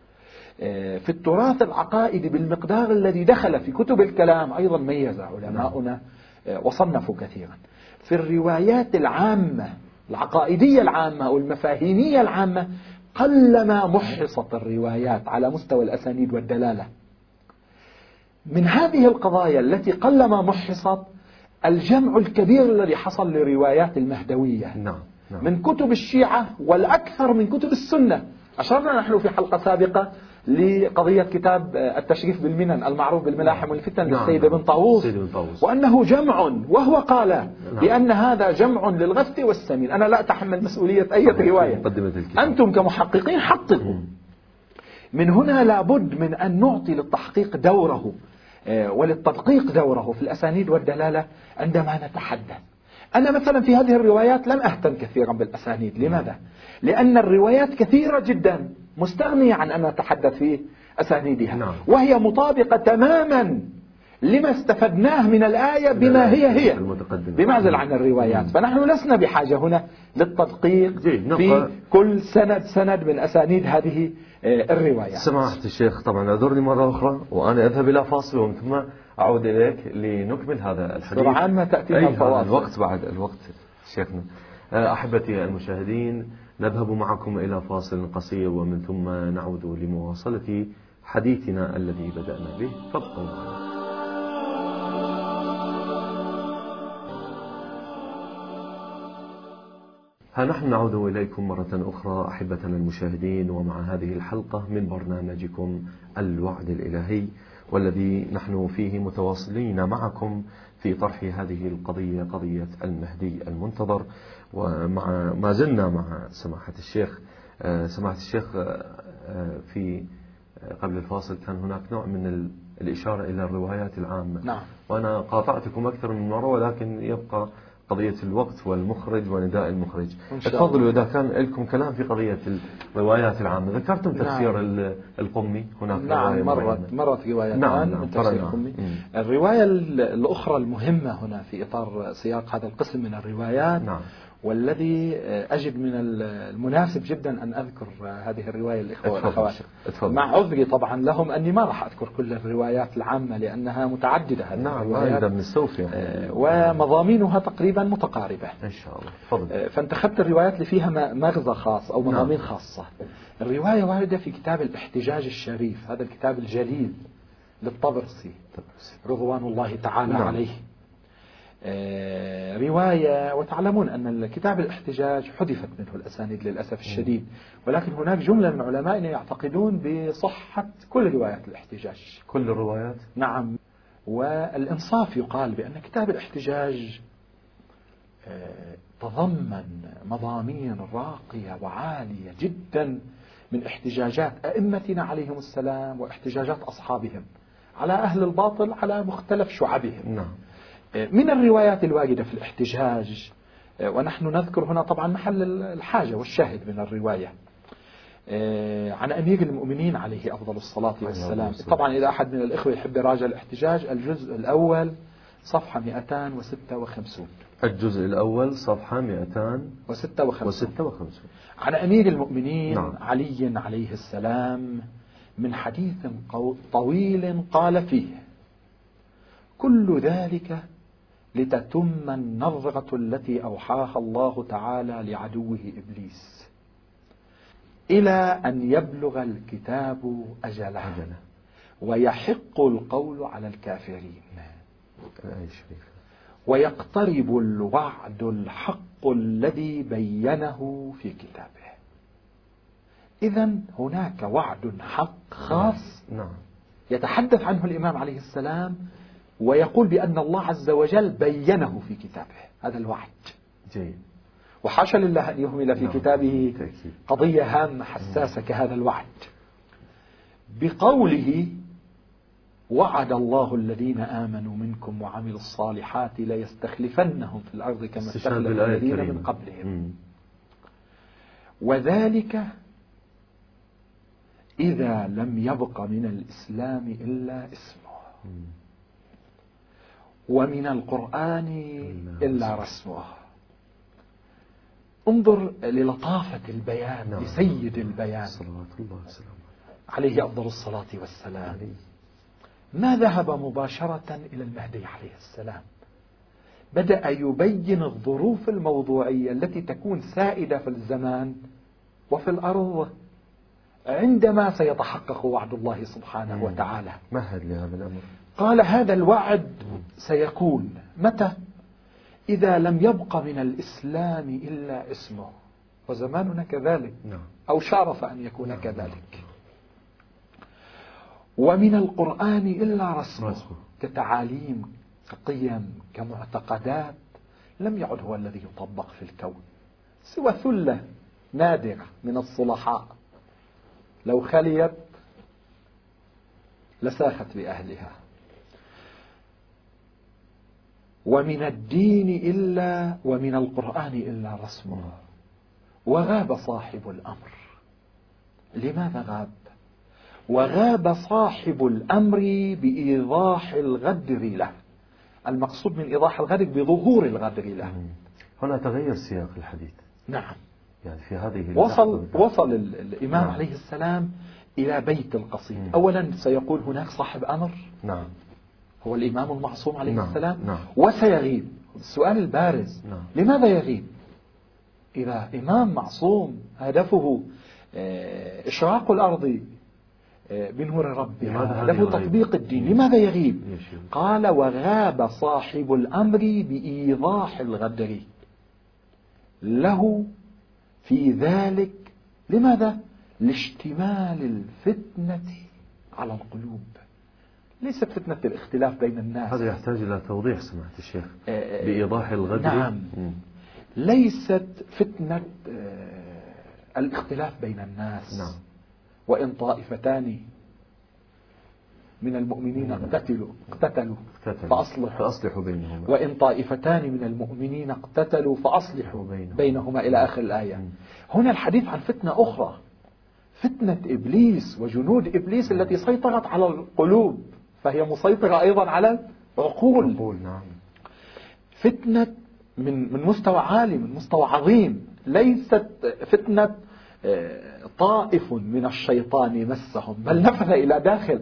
في التراث العقائدي بالمقدار الذي دخل في كتب الكلام أيضا ميز علماؤنا آه، وصنفوا كثيرا في الروايات العامة العقائدية العامة أو المفاهيمية العامة قلما محصت الروايات على مستوى الأسانيد والدلالة من هذه القضايا التي قلما محصت الجمع الكبير الذي حصل لروايات المهدوية نعم. نعم. من كتب الشيعة والأكثر من كتب السنة أشرنا نحن في حلقة سابقة لقضية كتاب التشريف بالمنن المعروف بالملاحم والفتن نعم للسيد ابن طاووس وأنه جمع وهو قال نعم. بأن هذا جمع للغث والسمين. أنا لا أتحمل مسؤولية أي رواية. أنتم كمحققين حققوا من هنا لابد من أن نعطي للتحقيق دوره آه، وللتدقيق دوره في الأسانيد والدلالة عندما نتحدث. أنا مثلا في هذه الروايات لم أهتم كثيرا بالأسانيد. لماذا؟ لأن الروايات كثيرة جدا. مستغنية عن أن نتحدث في أسانيدها. نعم. وهي مطابقة تماما لما استفدناه من الآية بما هي هي. بمعزل عن الروايات. فنحن لسنا بحاجة هنا للتدقيق في كل سند سند من أسانيد هذه آه، الروايات. سماحة الشيخ طبعا أعذرني مرة أخرى وأنا أذهب إلى فاصل ومن ثم أعود إليك لنكمل هذا الحديث سرعان ما تأتينا الفواصل. الوقت بعد الوقت شيخنا. آه، أحبتي المشاهدين نذهب معكم إلى فاصل قصير ومن ثم نعود لمواصلة حديثنا الذي بدأنا به. فابقوا معنا ها نحن نعود إليكم مرة أخرى أحبتنا المشاهدين ومع هذه الحلقة من برنامجكم الوعد الإلهي والذي نحن فيه متواصلين معكم في طرح هذه القضية قضية المهدي المنتظر. ومع ما زلنا مع سماحة الشيخ. آه، سماحة الشيخ آه، آه، في قبل الفاصل كان هناك نوع من الإشارة إلى الروايات العامة. نعم. وأنا قاطعتكم أكثر من مرة ولكن يبقى قضية الوقت والمخرج ونداء المخرج. تفضلوا إذا كان لكم كلام في قضية الروايات العامة. ذكرتم نعم. تفسير نعم. القمي؟ هناك نعم مرت مرت روايات نعم نعم من تفسير القمي. الرواية الأخرى المهمة هنا في إطار سياق هذا القسم من الروايات نعم. والذي أجد من المناسب جدا أن أذكر هذه الرواية الإخوة والأخوات. مع عذري طبعا لهم أني ما راح أذكر كل الروايات العامة لأنها متعددة هذه نعم الروايات. من السوف يعني. آه، ومضامينها تقريبا متقاربة. إن شاء الله. تفضل. آه، فانتخبت الروايات اللي فيها مغزى خاص أو مضامين نعم. خاصة. الرواية واردة في كتاب الاحتجاج الشريف هذا الكتاب الجليل للطبرسي. رضوان الله تعالى نعم. عليه. آه، رواية وتعلمون أن الكتاب الاحتجاج حذفت منه الأسانيد للأسف الشديد. ولكن هناك جملة من علمائنا يعتقدون بصحة كل روايات الاحتجاج. كل الروايات؟ نعم. والإنصاف يقال بأن كتاب الاحتجاج آه، تضمن مضامين راقية وعالية جدا من احتجاجات أئمتنا عليهم السلام واحتجاجات أصحابهم على أهل الباطل على مختلف شعبهم. نعم. من الروايات الواردة في الاحتجاج ونحن نذكر هنا طبعا محل الحاجة والشاهد من الرواية. عن أمير المؤمنين عليه أفضل الصلاة والسلام. طبعا إذا أحد من الإخوة يحب يراجع الاحتجاج الجزء الأول صفحة 256 الجزء الأول صفحة 256 عن أمير المؤمنين نعم. علي عليه السلام من حديث طويل قال فيه كل ذلك لتتم النظرة التي أوحاها الله تعالى لعدوه إبليس. إلى أن يبلغ الكتاب أجله. ويحق القول على الكافرين. ويقترب الوعد الحق الذي بينه في كتابه. إذا هناك وعد حق خاص نعم. يتحدث عنه الإمام عليه السلام ويقول بأن الله عز وجل بينه في كتابه. هذا الوعد. جيد. وحاشا لله أن يهمل في نعم. كتابه قضية هامة حساسة كهذا الوعد. بقوله وعد الله الذين آمنوا منكم وعملوا الصالحات ليستخلفنهم في الأرض كما استخلف الذين من قبلهم. وذلك إذا لم يبق من الإسلام إلا اسمه. ومن القرآن إلا رسمه انظر للطافة البيان نعم. لسيد البيان. صلوات الله وسلامه عليه. أفضل الصلاة والسلام. ما ذهب مباشرة إلى المهدي عليه السلام؟ بدأ يبين الظروف الموضوعية التي تكون سائدة في الزمان وفي الأرض عندما سيتحقق وعد الله سبحانه وتعالى. مهد لهذا الأمر؟ قال هذا الوعد سيكون. متى؟ إذا لم يبق من الإسلام إلا اسمه. وزماننا كذلك. نعم. أو شارف أن يكون نعم. كذلك. ومن القرآن إلا رسمه. كتعاليم كقيم كمعتقدات. لم يعد هو الذي يطبق في الكون. سوى ثلة نادرة من الصلحاء. لو خليت لساخت بأهلها. ومن الدين إلا ومن القرآن إلا رسمه وغاب صاحب الأمر. لماذا غاب؟ وغاب صاحب الأمر بإيضاح الغدر له المقصود من إيضاح الغدر بظهور الغدر له هنا تغير سياق الحديث. نعم. يعني في هذه وصل وصل الإمام نعم. عليه السلام إلى بيت القصيد. مم. أولا سيقول هناك صاحب أمر. نعم. هو الإمام المعصوم عليه نعم. السلام. نعم. وسيغيب. السؤال البارز نعم. لماذا يغيب؟ إذا إمام معصوم هدفه آه، إشراق الأرض آه، بنور ربها له تطبيق الدين. لماذا يغيب؟ قال وغاب صاحب الأمر بإيضاح الغدر. له في ذلك لماذا؟ لاشتمال الفتنة على القلوب. ليست فتنة الاختلاف بين الناس. هذا يحتاج إلى توضيح سماحة الشيخ آه، بإيضاح الغدر. نعم. ليست فتنة الاختلاف بين الناس. نعم. وإن طائفتان من المؤمنين اقتتلوا اقتتلوا فأصلحوا, فأصلحوا بينهما. وإن طائفتان من المؤمنين اقتتلوا فأصلحوا بينهما, بينهما إلى آخر الآية. هنا الحديث عن فتنة أخرى. فتنة إبليس وجنود إبليس التي سيطرت على القلوب. فهي مسيطرة أيضا على العقول نعم فتنة من من مستوى عالي من مستوى عظيم ليست فتنة آه، طائف من الشيطان مسهم بل نفذ إلى داخل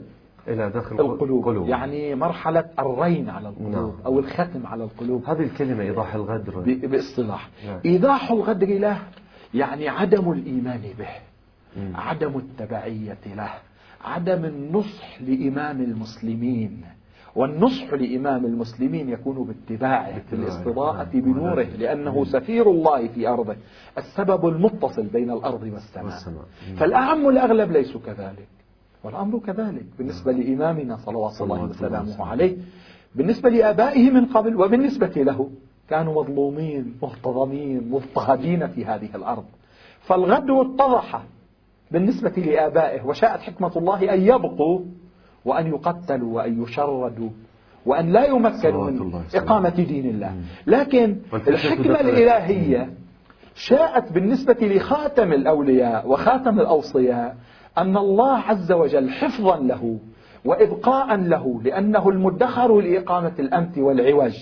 إلى داخل القلوب قلوب. يعني مرحلة الرين على القلوب نعم. أو الختم على القلوب هذه الكلمة إيضاح الغدر باصطلاح نعم. إيضاح الغدر له يعني عدم الإيمان به مم. عدم التبعية له عدم النصح لإمام المسلمين والنصح لإمام المسلمين يكون باتباعه بالاستضاءة بنوره لأنه سفير الله في أرضه السبب المتصل بين الأرض والسماء. فالأعم الأغلب ليسوا كذلك والأمر كذلك. بالنسبة لإمامنا صلوات الله وسلامه عليه بالنسبة لآبائه من قبل وبالنسبة له كانوا مظلومين مهتضمين مضطهدين في هذه الأرض. فالغدو اتضح بالنسبة لآبائه وشاءت حكمة الله أن يبقوا وأن يقتلوا وأن يشردوا وأن لا يمكنوا من إقامة دين الله. لكن الحكمة الإلهية شاءت بالنسبة لخاتم الأولياء وخاتم الأوصياء أن الله عز وجل حفظا له وإبقاء له لأنه المدخر لإقامة الأمت والعوج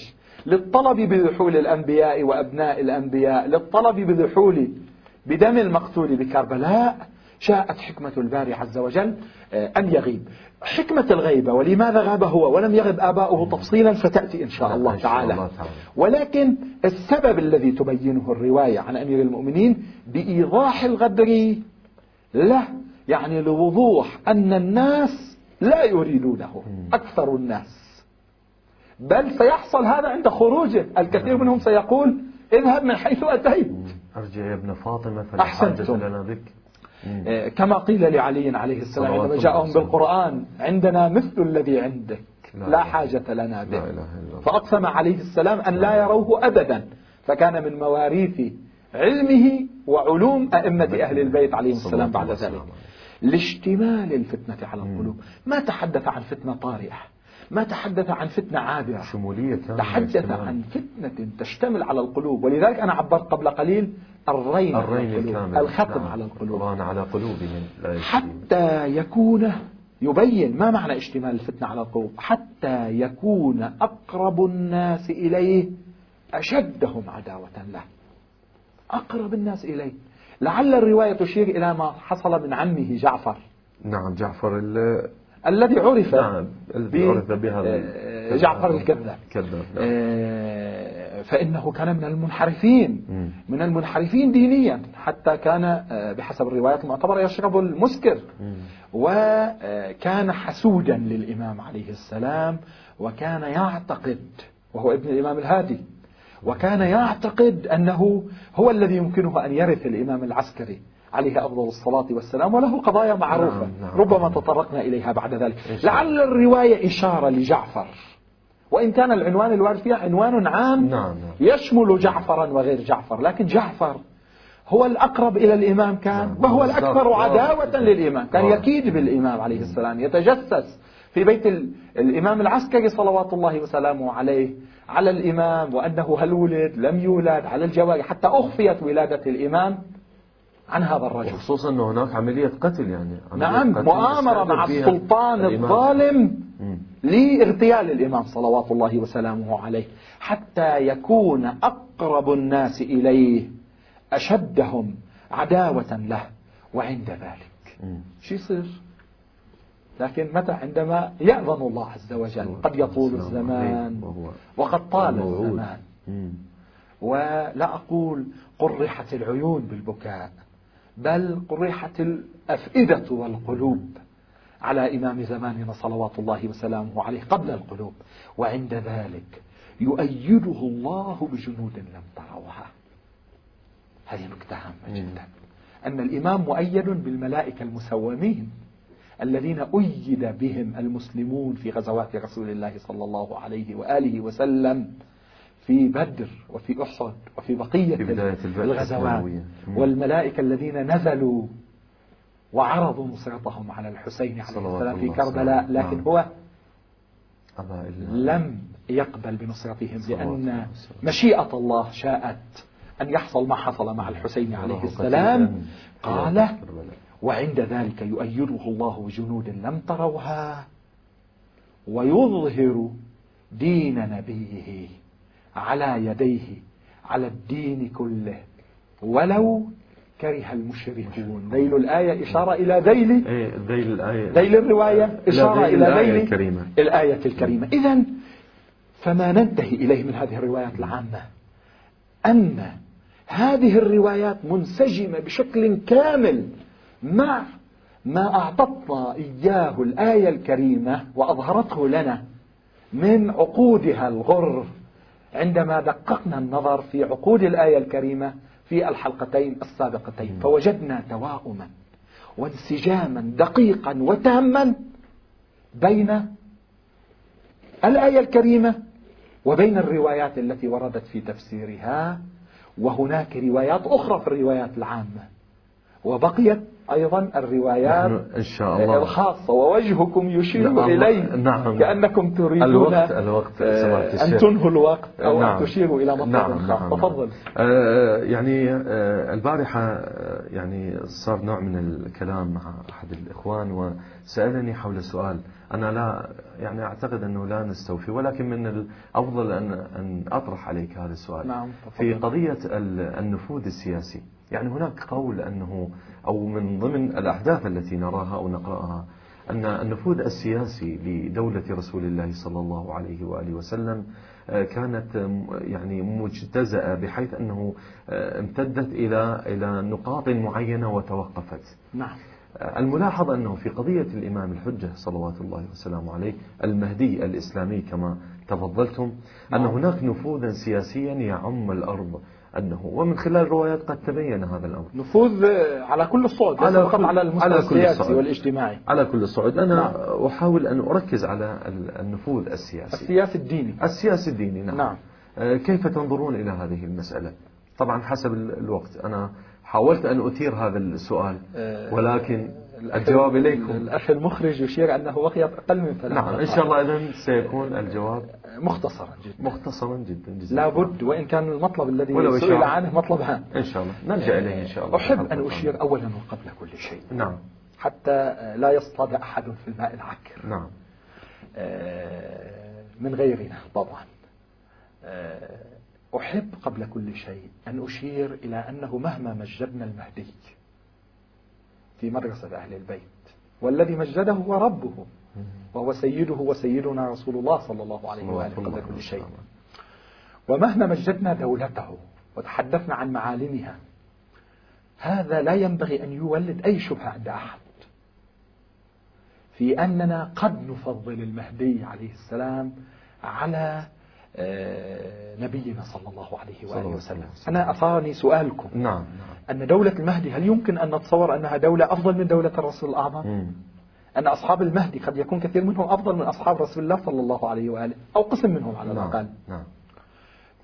للطلب بذحول الأنبياء وأبناء الأنبياء للطلب بذحول بدم المقتول بكربلاء شاءت حكمة الباري عز وجل آه، أن يغيب. حكمة الغيبة ولماذا غاب هو؟ ولم يغب آباؤه تفصيلا فتأتي إن شاء الله تعالى. ولكن السبب الذي تبينه الرواية عن أمير المؤمنين بإيضاح الغدر له يعني لوضوح أن الناس لا يريدونه أكثر الناس. بل سيحصل هذا عند خروجه. الكثير منهم سيقول اذهب من حيث أتيت. أرجع يا ابن فاطمة حاجة لنا بك كما قيل لعلي عليه السلام عندما جاءهم بالقرآن عندنا مثل الذي عندك. لا, لا حاجة لنا به. فأقسم عليه السلام أن لا يروه أبدا. فكان من مواريث علمه وعلوم أئمة أهل البيت عليهم السلام بعد ذلك. لاشتمال الفتنة على القلوب. ما تحدث عن فتنة طارئة؟ ما تحدث عن فتنة عابرة. شمولية تحدث عن فتنة تشتمل على القلوب. ولذلك أنا عبرت قبل قليل الرين, الرين الكامل الختم نعم. على القلوب. على قلوبهم. حتى يكون يبين ما معنى اشتمال الفتنة على القلوب. حتى يكون أقرب الناس إليه أشدهم عداوة له. أقرب الناس إليه. لعل الرواية تشير إلى ما حصل من عمه جعفر. نعم جعفر الذي عرف نعم الذي عرف بهذا آه، جعفر الكذاب. كذاب نعم. آه، فإنه كان من المنحرفين من المنحرفين دينيا حتى كان آه، بحسب الروايات المعتبرة يشرب المسكر. وكان حسودا للإمام عليه السلام وكان يعتقد وهو ابن الإمام الهادي وكان يعتقد أنه هو الذي يمكنه أن يرث الإمام العسكري. عليه أفضل الصلاة والسلام وله قضايا معروفة. نعم نعم. ربما تطرقنا إليها بعد ذلك. لعل الرواية إشارة لجعفر. وإن كان العنوان الوارد فيها عنوان عام نعم نعم. يشمل جعفرا وغير جعفر. لكن جعفر هو الأقرب إلى الإمام كان نعم وهو الأكثر عداوة للإمام. كان يكيد بالإمام عليه السلام يتجسس في بيت الإمام العسكري صلوات الله وسلامه عليه على الإمام وأنه هل ولد لم يولد على الجواري حتى أخفيت ولادة الإمام. عن هذا الرجل خصوصا أنه هناك عملية قتل يعني عملية نعم قتل مؤامرة مع السلطان. الظالم. لاغتيال الإمام صلوات الله وسلامه عليه حتى يكون أقرب الناس إليه أشدهم عداوة له وعند ذلك. شو يصير لكن متى عندما يأذن الله عز وجل قد يطول الزمان وقد طال. الزمان. ولا أقول قرحت العيون بالبكاء بل قرحت الأفئدة والقلوب. على إمام زماننا صلوات الله وسلامه عليه قبل القلوب. وعند ذلك يؤيده الله بجنود لم تروها هذه نكتة هامة جدا. أن الإمام مؤيد بالملائكة المسومين الذين أيد بهم المسلمون في غزوات رسول الله صلى الله عليه وآله وسلم في بدر وفي أحد وفي بقية في بداية الغزوات. والملائكة الذين نزلوا وعرضوا نصرتهم على الحسين عليه السلام في كربلاء. لكن نعم. هو لم يقبل بنصرتهم لأن. مشيئة الله شاءت أن يحصل ما حصل مع الحسين عليه السلام قال. وعند ذلك يؤيده الله بجنود لم تروها ويظهر دين نبيه على يديه على الدين كله. ولو كره المشركون. ذيل الآية إشارة إلى ذيل إيه ذيل الآية. ذيل الرواية إشارة ذيل إلى الآية ذيل الكريمة. الآية الكريمة. إذا فما ننتهي إليه من هذه الروايات العامة. أن هذه الروايات منسجمة بشكل كامل مع ما أعطتنا إياه الآية الكريمة وأظهرته لنا من عقودها الغر عندما دققنا النظر في عقود الآية الكريمة في الحلقتين السابقتين فوجدنا تواؤما وانسجاما دقيقا وتاما بين الآية الكريمة وبين الروايات التي وردت في تفسيرها وهناك روايات أخرى في الروايات العامة وبقيت أيضا الروايات إن شاء الله الخاصة ووجهكم يشير نعم، إليه نعم. كأنكم تريدون الوقت الوقت آه، أن. تنهوا الوقت أو نعم. أن تشيروا إلى مطلب نعم خاص نعم تفضل آه يعني آه البارحة يعني صار نوع من الكلام مع أحد الإخوان وسألني حول سؤال أنا لا يعني أعتقد أنه لا نستوفي ولكن من الأفضل أن أن أطرح عليك هذا السؤال نعم، في. قضية ال- النفوذ السياسي يعني هناك قول أنه أو من ضمن الأحداث التي نراها أو نقرأها أن النفوذ السياسي لدولة رسول الله صلى الله عليه وآله وسلم آه، كانت يعني مجتزأة بحيث أنه آه، امتدت إلى إلى نقاط معينة وتوقفت. نعم. الملاحظ أنه في قضية الإمام الحجة صلوات الله وسلامه عليه المهدي الإسلامي كما تفضلتم أن نعم. هناك نفوذا سياسيا يعم الأرض. أنه ومن خلال الروايات قد تبين هذا الأمر. نفوذ آه، على كل الصعد على فقط كل- على المستوى على كل السياسي الصعد. والاجتماعي. على كل صعود أنا نعم. أحاول أن أركز على ال- النفوذ السياسي. السياسي الديني. السياسي الديني نعم, نعم. آه، كيف تنظرون إلى هذه المسألة؟ طبعا حسب ال- الوقت. أنا حاولت أن أثير هذا السؤال آه، ولكن الجواب إليكم. الأخ المخرج يشير أنه بقيت أقل من ثلاث نعم إن. شاء الله إذن سيكون الجواب. مختصرا جدا. مختصرا جدا جزاك لابد وإن كان المطلب الذي سئل. عنه مطلب هام إن شاء الله. نرجع إليه إن شاء الله. أحب أن أشير. أولا وقبل كل شيء. نعم. حتى لا يصطاد أحد في الماء العكر. نعم. آه، من غيرنا طبعا. آه، أحب قبل كل شيء أن أشير إلى أنه مهما مجدنا المهدي في مدرسة أهل البيت والذي مجده هو ربه. وهو سيده وسيدنا رسول الله صلى الله عليه وآله قبل كل شيء. ومهما مجدنا دولته وتحدثنا عن معالمها هذا لا ينبغي أن يولد أي شبهة عند أحد. في أننا قد نفضل المهدي عليه السلام على آه، نبينا صلى الله عليه وآله وسلم. أنا أثارني سؤالكم. نعم نعم. أن دولة المهدي هل يمكن أن نتصور أنها دولة أفضل من دولة الرسول الأعظم؟ مم. أن أصحاب المهدي قد يكون كثير منهم أفضل من أصحاب رسول الله صلى الله عليه وآله أو قسم منهم على نعم الأقل. نعم.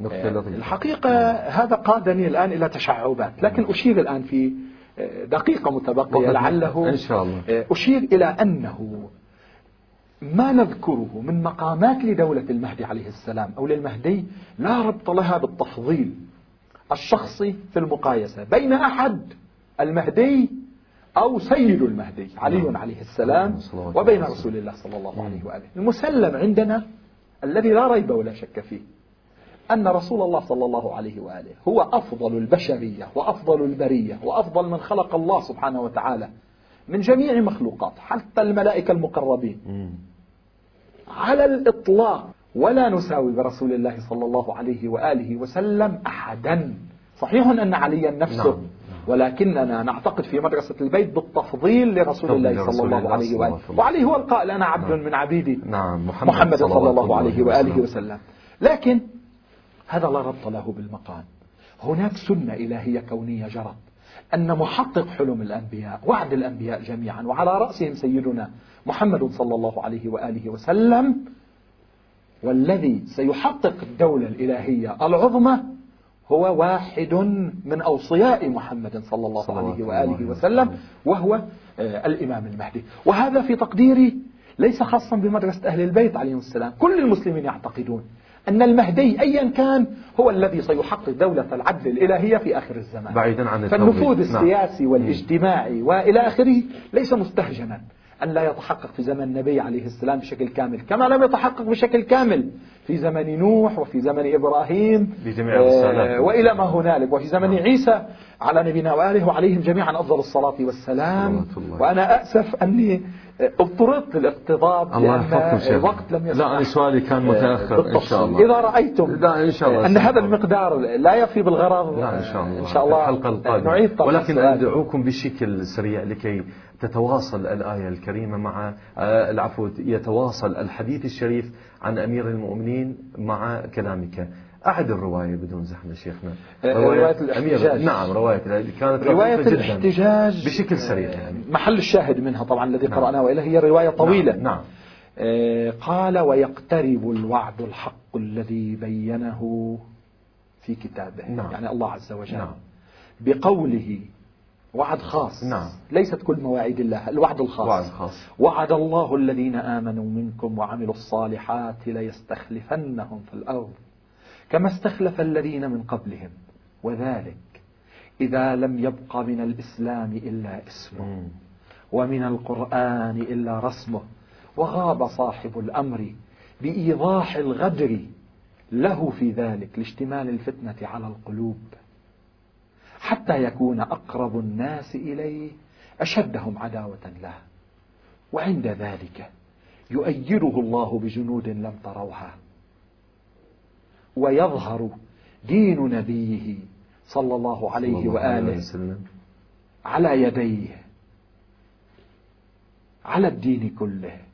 نقطة لطيفة. الحقيقة هذا قادني الآن إلى تشعبات لكن أشير الآن في دقيقة متبقية لعله إن شاء الله. أشير إلى أنه ما نذكره من مقامات لدولة المهدي عليه السلام أو للمهدي لا ربط لها بالتفضيل الشخصي في المقايسة. بين أحد المهدي أو سيد المهدي علي نعم. عليه السلام وبين رسول الله صلى الله عليه وآله. المسلم عندنا الذي لا ريب ولا شك فيه أن رسول الله صلى الله عليه وآله هو أفضل البشرية وأفضل البرية وأفضل من خلق الله سبحانه وتعالى من جميع مخلوقات حتى الملائكة المقربين. على الإطلاق ولا نساوي برسول الله صلى الله عليه وآله وسلم أحدا. صحيح أن عليا نفسه. نعم. ولكننا نعتقد في مدرسة البيت بالتفضيل لرسول الله صلى الله عليه وآله. وعليه هو القائل أنا عبد نعم. من عبيدي. نعم محمد, محمد صلى الله عليه وآله وسلم. لكن هذا لا ربط له بالمقام هناك سنة إلهية كونية جرت أن محقق حلم الأنبياء وعد الأنبياء جميعا وعلى رأسهم سيدنا محمد صلى الله عليه وآله وسلم والذي سيحقق الدولة الإلهية العظمى هو واحد من أوصياء محمد صلى الله عليه وآله وسلم. وهو آه، الإمام المهدي. وهذا في تقديري ليس خاصا بمدرسة أهل البيت عليهم السلام. كل المسلمين يعتقدون أن المهدي أيا كان هو الذي سيحقق دولة العدل الإلهية في آخر الزمان. بعيدا عن فالنفوذ نعم. السياسي والاجتماعي وإلى آخره ليس مستهجنا. أن لا يتحقق في زمن النبي عليه السلام بشكل كامل كما لم يتحقق بشكل كامل في زمن نوح وفي زمن إبراهيم بجميع آه وإلى ما هنالك وفي زمن نعم. عيسى على نبينا وآله وعليهم جميعا أفضل الصلاة والسلام. وأنا أسف أني اضطررت للاقتضاب الله يحفظكم الوقت لم يسمح لا أنا سؤالي كان متأخر إن شاء الله. إذا رأيتم لا إن شاء الله أن هذا المقدار لا يفي بالغرض لا إن شاء الله. إن شاء الله الحلقة القادمة. نعيد ولكن أدعوكم بشكل سريع لكي تتواصل الآية الكريمة مع آه، العفو يتواصل الحديث الشريف عن أمير المؤمنين مع كلامك. أعد الرواية بدون زحمة شيخنا؟ آه، رواية, رواية الاحتجاج. نعم رواية كانت رواية الاحتجاج بشكل سريع يعني. محل الشاهد منها طبعا الذي نعم. قرأناه وإلى هي رواية طويلة. نعم, نعم. آه، قال ويقترب الوعد الحق الذي بينه في كتابه. نعم. يعني الله عز وجل. نعم. بقوله وعد خاص. نعم. ليست كل مواعيد الله الوعد الخاص. وعد خاص. وعد الله الذين آمنوا منكم وعملوا الصالحات ليستخلفنهم في الأرض كما استخلف الذين من قبلهم. وذلك إذا لم يبق من الإسلام إلا اسمه ومن القرآن إلا رسمه. وغاب صاحب الأمر بإيضاح الغدر له في ذلك لاشتمال الفتنة على القلوب. حتى يكون أقرب الناس إليه أشدهم عداوة له. وعند ذلك يؤيده الله بجنود لم تروها. ويظهر دين نبيه صلى الله عليه وآله على يديه على الدين كله.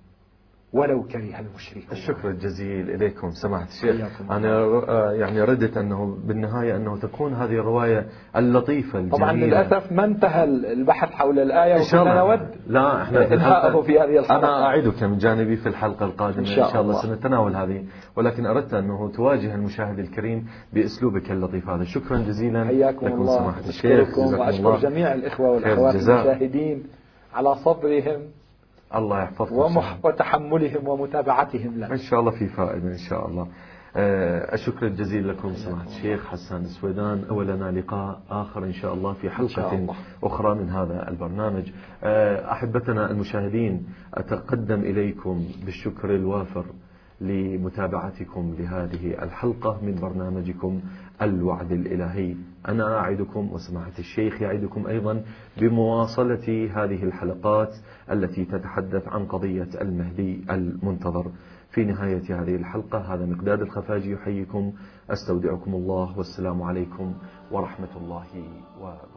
ولو كره المشركون. الشكر الجزيل إليكم سماحة الشيخ. أنا آه، يعني ردت أنه بالنهاية أنه تكون هذه الرواية اللطيفة الجميلة. طبعا للأسف ما انتهى البحث حول الآية الله. نود لا إحنا إنهاءه في هذه الحلقة أنا أعدك من جانبي في الحلقة القادمة. إن شاء, إن شاء الله, الله. سنتناول هذه ولكن أردت أنه تواجه المشاهد الكريم بأسلوبك اللطيف هذا. شكرا جزيلا. حياكم لكم الله. سماحة الشيخ. وأشكر جميع الإخوة والأخوات المشاهدين على صبرهم. الله يحفظكم. ومح... وتحملهم ومتابعتهم لنا إن شاء الله في فائدة إن شاء الله. آه، الشكر الجزيل لكم سماحة الشيخ حسان السويدان ولنا لقاء آخر إن شاء الله في حلقة الله. أخرى من هذا البرنامج. آه، أحبتنا المشاهدين أتقدم إليكم بالشكر الوافر لمتابعتكم لهذه الحلقة من برنامجكم الوعد الإلهي. أنا أعدكم وسماحة الشيخ يعدكم أيضا بمواصلة هذه الحلقات التي تتحدث عن قضية المهدي المنتظر. في نهاية هذه الحلقة هذا مقداد الخفاجي يحييكم. أستودعكم الله والسلام عليكم ورحمة الله وبركاته.